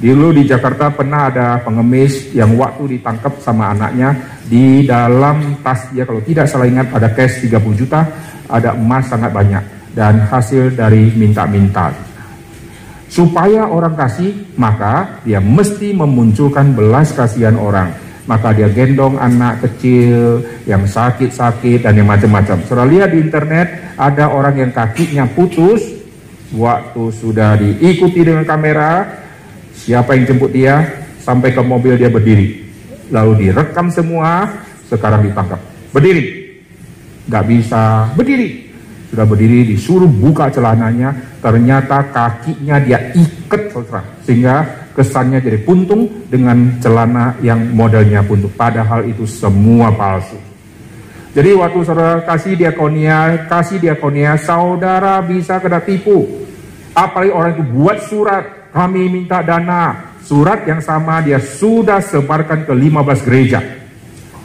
Dulu di Jakarta pernah ada pengemis yang waktu ditangkap sama anaknya di dalam tas dia kalau tidak salah ingat ada cash 30 juta, ada emas sangat banyak dan hasil dari minta-minta. Supaya orang kasih, maka dia mesti memunculkan belas kasihan orang. maka dia gendong anak kecil yang sakit-sakit dan yang macam-macam. Saudara lihat di internet ada orang yang kakinya putus waktu sudah diikuti dengan kamera siapa yang jemput dia sampai ke mobil dia berdiri lalu direkam semua sekarang ditangkap berdiri nggak bisa berdiri sudah berdiri disuruh buka celananya ternyata kakinya dia ikat saudara sehingga kesannya jadi puntung dengan celana yang modelnya puntung. Padahal itu semua palsu. Jadi waktu saudara kasih diakonia, kasih diakonia, saudara bisa kena tipu. Apalagi orang itu buat surat, kami minta dana. Surat yang sama dia sudah sebarkan ke 15 gereja.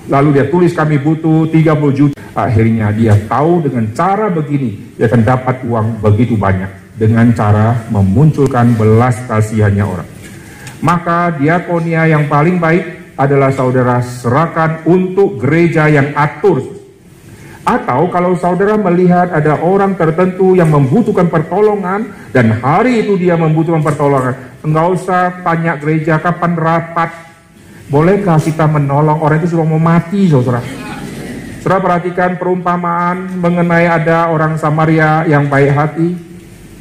Lalu dia tulis kami butuh 30 juta. Akhirnya dia tahu dengan cara begini, dia akan dapat uang begitu banyak. Dengan cara memunculkan belas kasihannya orang maka diakonia yang paling baik adalah saudara serahkan untuk gereja yang atur. Atau kalau saudara melihat ada orang tertentu yang membutuhkan pertolongan dan hari itu dia membutuhkan pertolongan, enggak usah tanya gereja kapan rapat. Bolehkah kita menolong orang itu sudah mau mati, saudara? Saudara perhatikan perumpamaan mengenai ada orang Samaria yang baik hati.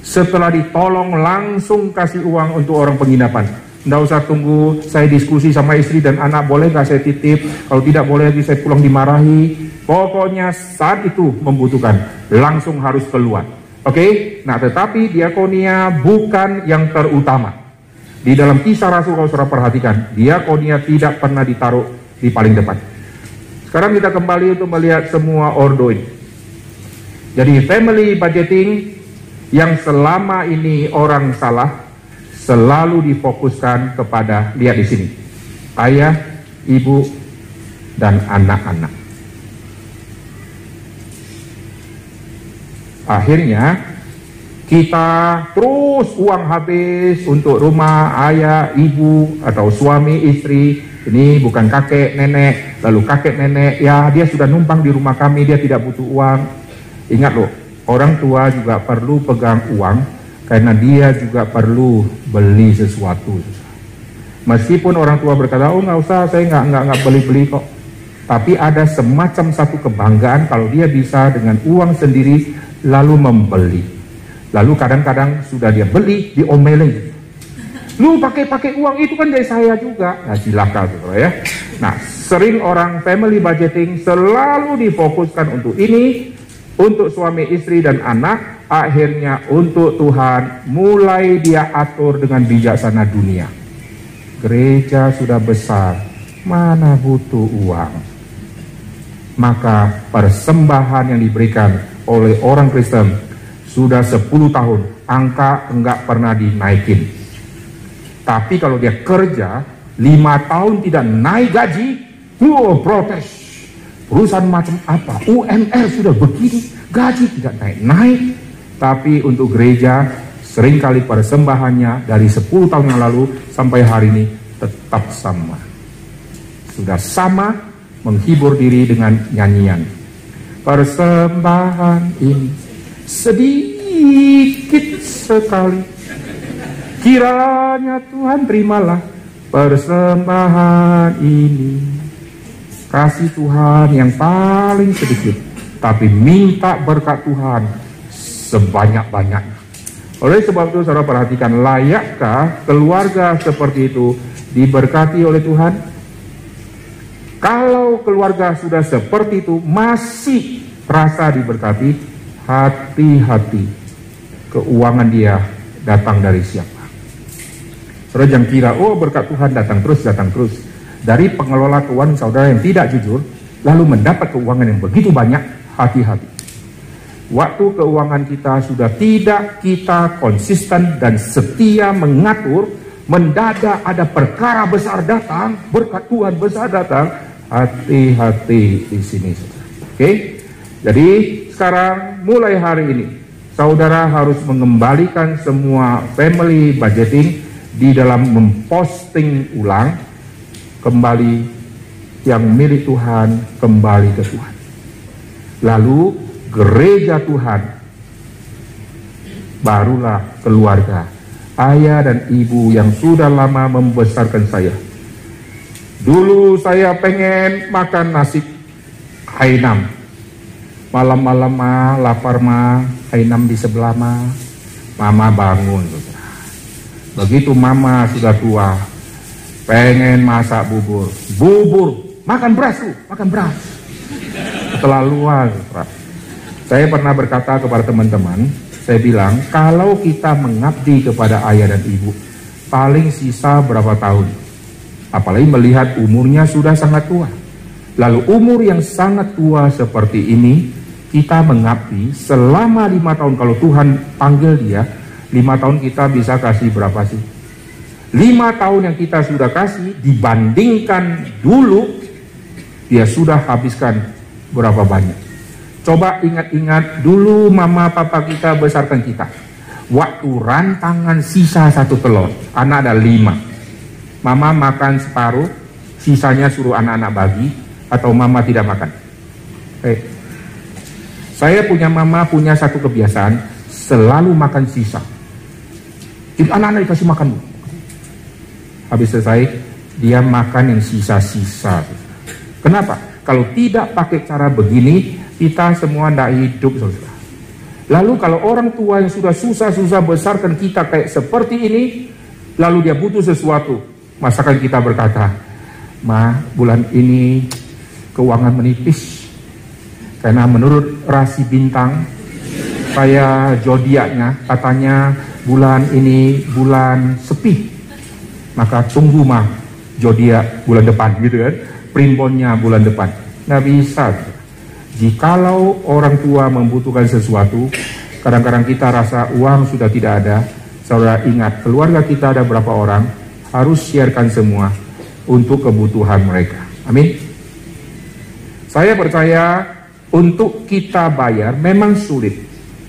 Setelah ditolong langsung kasih uang untuk orang penginapan tidak usah tunggu saya diskusi sama istri dan anak, boleh gak saya titip? Kalau tidak boleh lagi saya pulang dimarahi. Pokoknya saat itu membutuhkan, langsung harus keluar. Oke, okay? nah tetapi diakonia bukan yang terutama. Di dalam kisah Rasul kalau saudara perhatikan, diakonia tidak pernah ditaruh di paling depan. Sekarang kita kembali untuk melihat semua ordo ini. Jadi family budgeting yang selama ini orang salah selalu difokuskan kepada lihat di sini ayah, ibu, dan anak-anak. Akhirnya kita terus uang habis untuk rumah ayah, ibu, atau suami, istri. Ini bukan kakek, nenek, lalu kakek, nenek, ya dia sudah numpang di rumah kami, dia tidak butuh uang. Ingat loh, orang tua juga perlu pegang uang karena dia juga perlu beli sesuatu. Meskipun orang tua berkata, oh nggak usah, saya nggak nggak nggak beli-beli kok. Tapi ada semacam satu kebanggaan kalau dia bisa dengan uang sendiri lalu membeli. Lalu kadang-kadang sudah dia beli diomelin. Lu pakai-pakai uang itu kan dari saya juga. Nah silakan gitu ya. Nah sering orang family budgeting selalu difokuskan untuk ini, untuk suami istri dan anak, akhirnya untuk Tuhan mulai dia atur dengan bijaksana dunia. Gereja sudah besar, mana butuh uang. Maka persembahan yang diberikan oleh orang Kristen sudah 10 tahun, angka enggak pernah dinaikin. Tapi kalau dia kerja, lima tahun tidak naik gaji, wow protes. Perusahaan macam apa? UMR sudah begini, gaji tidak naik-naik, tapi untuk gereja sering kali persembahannya dari 10 tahun yang lalu sampai hari ini tetap sama. Sudah sama menghibur diri dengan nyanyian. Persembahan ini sedikit sekali. Kiranya Tuhan terimalah persembahan ini. Kasih Tuhan yang paling sedikit. Tapi minta berkat Tuhan sebanyak-banyaknya. Oleh sebab itu saudara perhatikan layakkah keluarga seperti itu diberkati oleh Tuhan? Kalau keluarga sudah seperti itu masih rasa diberkati, hati-hati keuangan dia datang dari siapa. Saudara jangan kira, oh berkat Tuhan datang terus, datang terus. Dari pengelola keuangan saudara yang tidak jujur, lalu mendapat keuangan yang begitu banyak, hati-hati waktu keuangan kita sudah tidak kita konsisten dan setia mengatur, mendadak ada perkara besar datang, berkat Tuhan besar datang, hati-hati di sini. Oke, jadi sekarang mulai hari ini, saudara harus mengembalikan semua family budgeting di dalam memposting ulang kembali yang milik Tuhan kembali ke Tuhan. Lalu gereja Tuhan, barulah keluarga, ayah dan ibu yang sudah lama membesarkan saya. Dulu saya pengen makan nasi Hainam. Malam-malam mah lapar mah Hainam di sebelah mah. Mama bangun. Begitu mama sudah tua, pengen masak bubur. Bubur, makan beras tuh, makan beras. Keterlaluan. Saya pernah berkata kepada teman-teman, saya bilang, kalau kita mengabdi kepada ayah dan ibu, paling sisa berapa tahun? Apalagi melihat umurnya sudah sangat tua. Lalu umur yang sangat tua seperti ini, kita mengabdi selama lima tahun. Kalau Tuhan panggil dia, lima tahun kita bisa kasih berapa sih? Lima tahun yang kita sudah kasih dibandingkan dulu, dia sudah habiskan berapa banyak. Coba ingat-ingat dulu mama papa kita besarkan kita. Waktu rantangan sisa satu telur, anak ada lima Mama makan separuh, sisanya suruh anak-anak bagi, atau mama tidak makan. Eh, saya punya mama punya satu kebiasaan, selalu makan sisa. Jadi anak-anak dikasih makan. Habis selesai, dia makan yang sisa-sisa. Kenapa? Kalau tidak pakai cara begini, kita semua tidak hidup. Lalu kalau orang tua yang sudah susah-susah besarkan kita kayak seperti ini, lalu dia butuh sesuatu, Masakan kita berkata, Ma, bulan ini keuangan menipis. Karena menurut rasi bintang, saya zodiaknya katanya bulan ini bulan sepi. Maka tunggu mah zodiak bulan depan gitu kan. Primbonnya bulan depan. Nggak bisa. Jikalau orang tua membutuhkan sesuatu, kadang-kadang kita rasa uang sudah tidak ada. Saudara ingat, keluarga kita ada berapa orang? harus siarkan semua untuk kebutuhan mereka. Amin. Saya percaya untuk kita bayar memang sulit.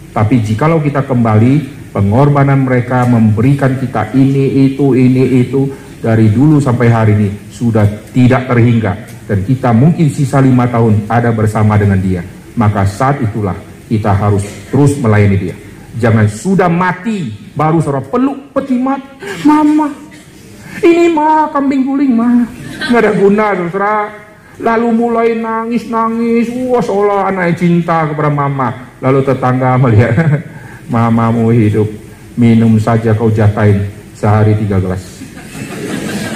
Tapi jikalau kita kembali pengorbanan mereka memberikan kita ini itu ini itu dari dulu sampai hari ini sudah tidak terhingga dan kita mungkin sisa lima tahun ada bersama dengan dia maka saat itulah kita harus terus melayani dia jangan sudah mati baru seorang peluk peti mati mama ini mah kambing guling mah nggak ada guna saudara. Lalu mulai nangis nangis, wah seolah anak cinta kepada mama. Lalu tetangga melihat mamamu hidup, minum saja kau jatain sehari tiga gelas.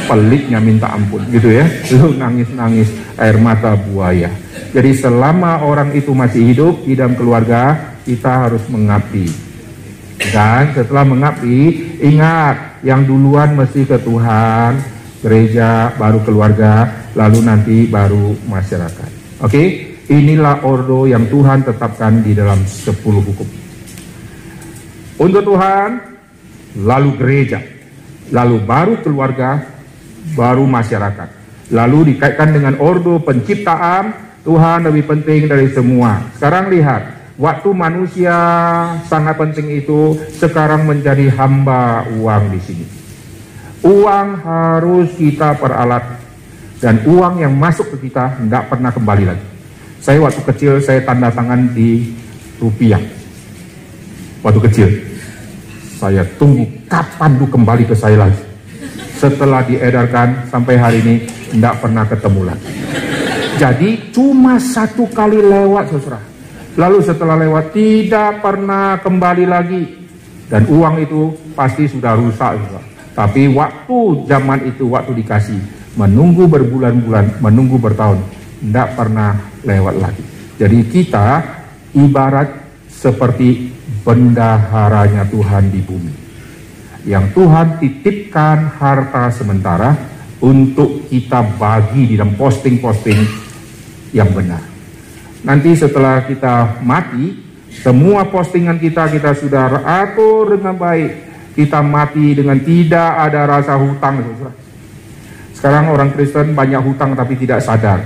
Peliknya minta ampun gitu ya. Lu nangis nangis air mata buaya. Jadi selama orang itu masih hidup di dalam keluarga, kita harus mengabdi. Dan setelah mengabdi, ingat yang duluan mesti ke Tuhan, gereja, baru keluarga, lalu nanti baru masyarakat. Oke, okay? inilah ordo yang Tuhan tetapkan di dalam 10 hukum. Untuk Tuhan, lalu gereja, lalu baru keluarga, baru masyarakat. Lalu dikaitkan dengan ordo penciptaan, Tuhan lebih penting dari semua. Sekarang lihat, Waktu manusia sangat penting itu sekarang menjadi hamba uang di sini. Uang harus kita peralat dan uang yang masuk ke kita tidak pernah kembali lagi. Saya waktu kecil saya tanda tangan di rupiah. Waktu kecil saya tunggu kapan tuh kembali ke saya lagi. Setelah diedarkan sampai hari ini tidak pernah ketemu lagi. Jadi cuma satu kali lewat saudara Lalu setelah lewat tidak pernah kembali lagi. Dan uang itu pasti sudah rusak juga. Tapi waktu zaman itu, waktu dikasih, menunggu berbulan-bulan, menunggu bertahun, tidak pernah lewat lagi. Jadi kita ibarat seperti bendaharanya Tuhan di bumi. Yang Tuhan titipkan harta sementara untuk kita bagi di dalam posting-posting yang benar. Nanti setelah kita mati, semua postingan kita kita sudah atur dengan baik. Kita mati dengan tidak ada rasa hutang. Sekarang orang Kristen banyak hutang tapi tidak sadar.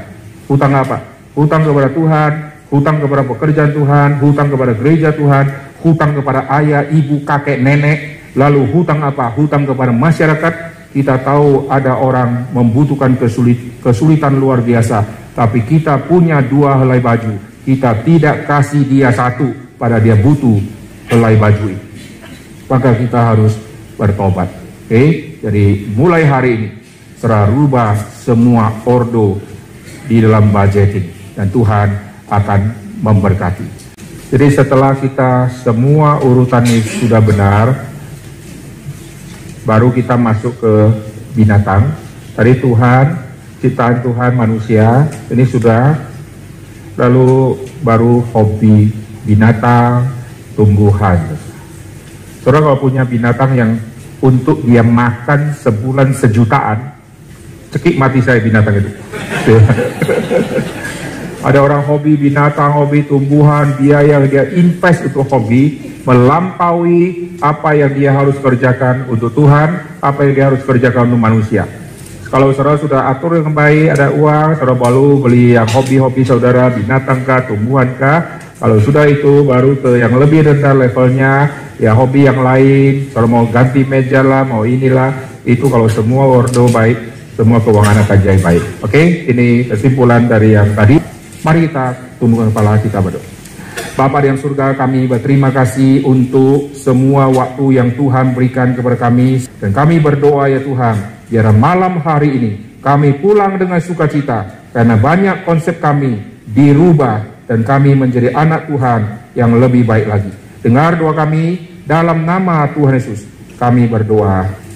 Hutang apa? Hutang kepada Tuhan, hutang kepada pekerjaan Tuhan, hutang kepada gereja Tuhan, hutang kepada ayah, ibu, kakek, nenek, lalu hutang apa? Hutang kepada masyarakat. Kita tahu ada orang membutuhkan kesulit, kesulitan luar biasa tapi kita punya dua helai baju. Kita tidak kasih dia satu, pada dia butuh helai baju itu. Maka kita harus bertobat. Oke, okay? jadi mulai hari ini serah rubah semua ordo di dalam budgeting dan Tuhan akan memberkati. Jadi setelah kita semua urutan ini sudah benar, baru kita masuk ke binatang. Tadi Tuhan, ciptaan Tuhan manusia, ini sudah. Lalu baru hobi binatang, tumbuhan. Saudara kalau punya binatang yang untuk dia makan sebulan sejutaan, cekik mati saya binatang itu. Ada orang hobi binatang, hobi tumbuhan, biaya yang dia invest untuk hobi, melampaui apa yang dia harus kerjakan untuk Tuhan, apa yang dia harus kerjakan untuk manusia. Kalau saudara sudah atur yang baik, ada uang, saudara baru beli yang hobi-hobi saudara, binatang kah, tumbuhan kah, kalau sudah itu baru ke yang lebih rendah levelnya, ya hobi yang lain, kalau mau ganti meja lah, mau inilah, itu kalau semua ordo baik, semua keuangan akan jadi baik. Oke, okay? ini kesimpulan dari yang tadi. Mari kita tundukkan kepala kita berdoa. Bapak yang surga kami berterima kasih untuk semua waktu yang Tuhan berikan kepada kami. Dan kami berdoa ya Tuhan, biar malam hari ini kami pulang dengan sukacita. Karena banyak konsep kami dirubah dan kami menjadi anak Tuhan yang lebih baik lagi. Dengar doa kami dalam nama Tuhan Yesus. Kami berdoa.